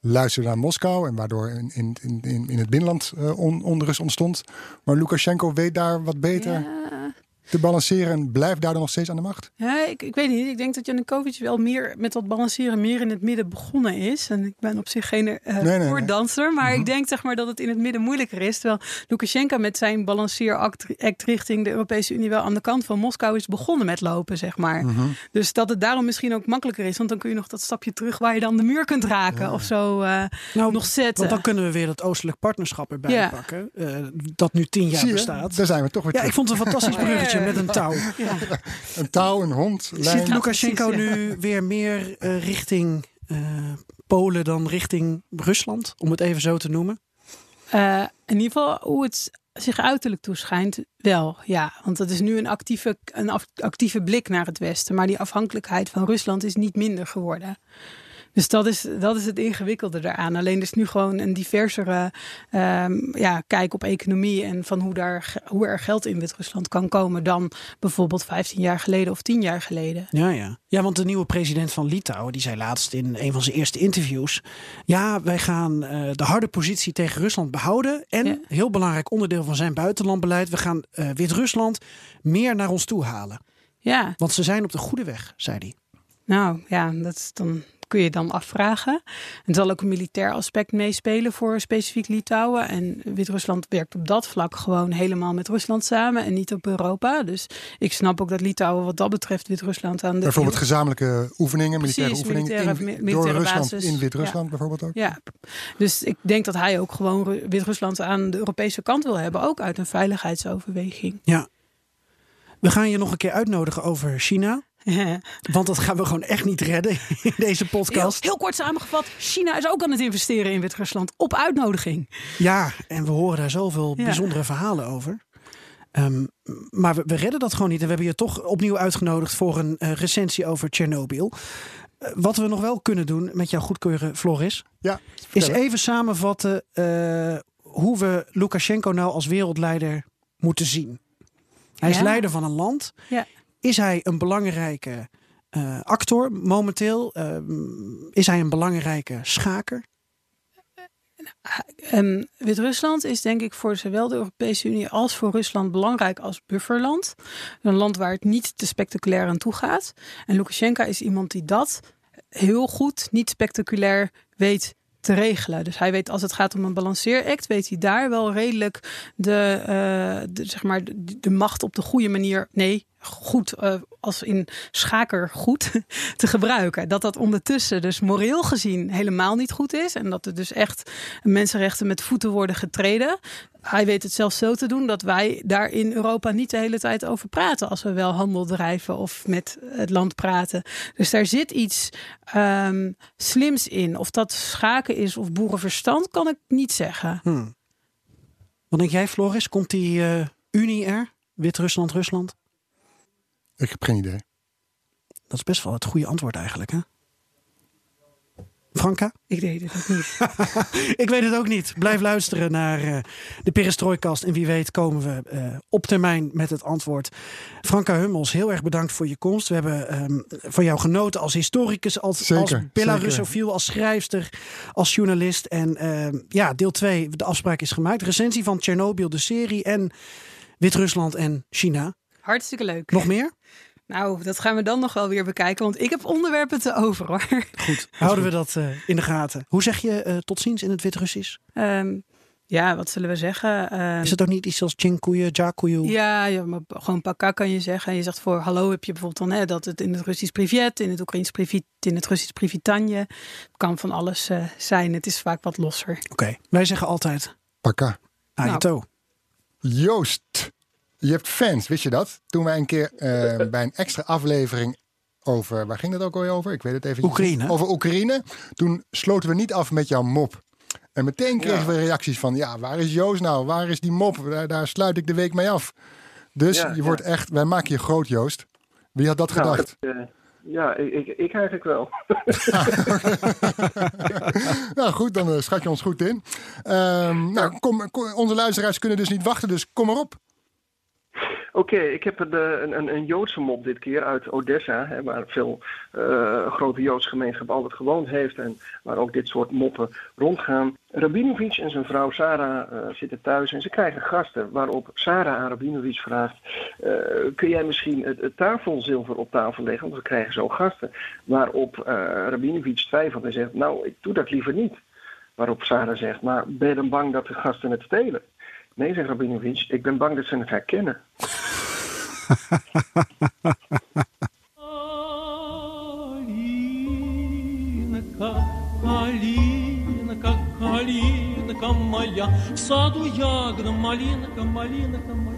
luisterde naar Moskou en waardoor in, in, in, in het binnenland on- onrust ontstond. Maar Lukashenko weet daar wat beter Ja. Te balanceren en blijft daardoor nog steeds aan de macht. Ja, ik, ik weet niet. Ik denk dat Janukovic wel meer met dat balanceren meer in het midden begonnen is. En ik ben op zich geen eh nee, nee. voordanser. Maar ik denk zeg maar dat het in het midden moeilijker is. Terwijl Lukashenko met zijn balanceeract act richting de Europese Unie wel aan de kant van Moskou is begonnen met lopen, zeg maar. Dus dat het daarom misschien ook makkelijker is. Want dan kun je nog dat stapje terug waar je dan de muur kunt raken of zo eh, Nou, nog zetten. Want dan kunnen we weer dat oostelijk partnerschap erbij Ja. pakken. eh, dat nu tien jaar bestaat. Daar zijn we toch weer Ja, terug. ik vond het een fantastisch bruggetje met een touw. Een touw, een hond, lijn. Zit Lukashenko ja. nu weer meer eh, richting eh, Polen dan richting Rusland? Om het even zo te noemen. Eh, in ieder geval hoe het zich uiterlijk toeschijnt, wel. Ja, want dat is nu een actieve, een actieve blik naar het Westen. Maar die afhankelijkheid van Rusland is niet minder geworden. Dus dat is, dat is het ingewikkelde daaraan. Alleen er is nu gewoon een diversere ehm, ja, kijk op economie en van hoe, daar, hoe er geld in Wit-Rusland kan komen dan bijvoorbeeld 15 jaar geleden of 10 jaar geleden. Ja, ja. ja, want de nieuwe president van Litouwen, die zei laatst in een van zijn eerste interviews. Ja, wij gaan eh, de harde positie tegen Rusland behouden. En, Ja. heel belangrijk onderdeel van zijn buitenlandbeleid, we gaan eh, Wit-Rusland meer naar ons toe halen. Ja, Want ze zijn op de goede weg, zei hij. Nou ja, dat is dan kun je dan afvragen. Er zal ook een militair aspect meespelen voor specifiek Litouwen. En Wit-Rusland werkt op dat vlak gewoon helemaal met Rusland samen en niet op Europa. Dus ik snap ook dat Litouwen wat dat betreft Wit-Rusland aan de. Bijvoorbeeld gezamenlijke oefeningen, militaire Precies, oefeningen militaire- in, militaire door Rusland basis. in Wit-Rusland bijvoorbeeld ook. Ja, dus ik denk dat hij ook gewoon Ru- Wit-Rusland aan de Europese kant wil hebben, ook uit een veiligheidsoverweging. Ja. We gaan je nog een keer uitnodigen over China. Want dat gaan we gewoon echt niet redden in deze podcast. heel kort samengevat, China is ook aan het investeren in Wit-Rusland op uitnodiging. Ja, en we horen daar zoveel Ja. bijzondere verhalen over. Ehm, maar we, we redden dat gewoon niet. En we hebben je toch opnieuw uitgenodigd voor een eh, recensie over Tsjernobyl. wat we nog wel kunnen doen met jouw goedkeuren, Floris, Ja, is even samenvatten eh, hoe we Lukashenko nou als wereldleider moeten zien. Hij is leider van een land. Ja. Is hij een belangrijke eh, actor momenteel? Eh, is hij een belangrijke schaker? Ehm, Wit-Rusland is denk ik voor zowel de Europese Unie als voor Rusland belangrijk als bufferland. Een land waar het niet te spectaculair aan toe gaat. En Lukashenko is iemand die dat heel goed, niet spectaculair weet te regelen. Dus hij weet als het gaat om een balanceeract, weet hij daar wel redelijk de, eh, zeg maar, de macht op de goede manier. Nee, goed, eh, als in schaker goed te gebruiken. Dat dat ondertussen dus moreel gezien helemaal niet goed is. En dat er dus echt mensenrechten met voeten worden getreden. Hij weet het zelfs zo te doen dat wij daar in Europa niet de hele tijd over praten. Als we wel handel drijven of met het land praten. Dus daar zit iets ehm, slims in. Of dat schaken is of boerenverstand, kan ik niet zeggen. Hmm. Wat denk jij, Floris? Komt die eh, Unie er? Wit-Rusland, Rusland? Ik heb geen idee. Dat is best wel het goede antwoord eigenlijk, hè? Franka? Ik weet het ook niet. Ik weet het ook niet. Blijf luisteren naar eh, de Perestrooikast. En wie weet komen we eh, op termijn met het antwoord. Franka Hummels, heel erg bedankt voor je komst. We hebben ehm, van jou genoten als historicus, als, Zeker, als zeker. Belarusofiel, als schrijfster, als journalist. En ehm, ja, deel 2, de afspraak is gemaakt. Recensie van Tsjernobyl, de serie en Wit-Rusland en China. Hartstikke leuk. Nog meer? Nou, dat gaan we dan nog wel weer bekijken. Want ik heb onderwerpen te over hoor. Goed, houden we dat eh, in de gaten. Hoe zeg je eh, tot ziens in het Wit-Russisch? Ehm, ja, wat zullen we zeggen? Ehm, Is het ook niet iets als Chinkuye, Jakuyu? Ja, ja, maar gewoon paka kan je zeggen. En je zegt voor hallo heb je bijvoorbeeld dan hè, dat het in het Russisch privet, in het Oekraïns privet, in het Russisch privitanje. kan van alles eh, zijn. Het is vaak wat losser. Oké, wij zeggen altijd Paka. Ayato. Joost, je hebt fans, wist je dat? Toen wij een keer eh, bij een extra aflevering over, waar ging dat ook alweer over? Ik weet het even. Oekraïne. Over Oekraïne. Toen sloten we niet af met jouw mop. En meteen kregen we reacties van, ja, waar is Joost nou? Waar is die mop? Daar, daar sluit ik de week mee af. Dus Ja, je ja. wordt echt, wij maken je groot, Joost. Wie had dat Nou, gedacht? eh, ja, ik, ik, ik eigenlijk wel. nou goed, dan eh, schat je ons goed in. Ehm, nou, kom, kom- onze luisteraars kunnen dus niet wachten, dus kom maar op. Oké, ik heb een, eh, een, een, een Joodse mop dit keer uit Odessa, hè, waar veel eh, grote Joodse gemeenschap altijd gewoond heeft en waar ook dit soort moppen rondgaan. Rabinovich en zijn vrouw Sarah eh, zitten thuis en ze krijgen gasten, waarop Sarah aan Rabinovich vraagt, kun jij misschien het, het tafelzilver op tafel leggen, want we krijgen zo gasten. Waarop Rabinovich twijfelt en zegt, nou, ik doe dat liever niet. Waarop Sarah zegt, maar ben je dan bang dat de gasten het stelen? Nee, zegt Rabinovich, ik ben bang dat ze het herkennen. Калинка, калинка, калинка моя, в саду ягода, малинка, малинка моя.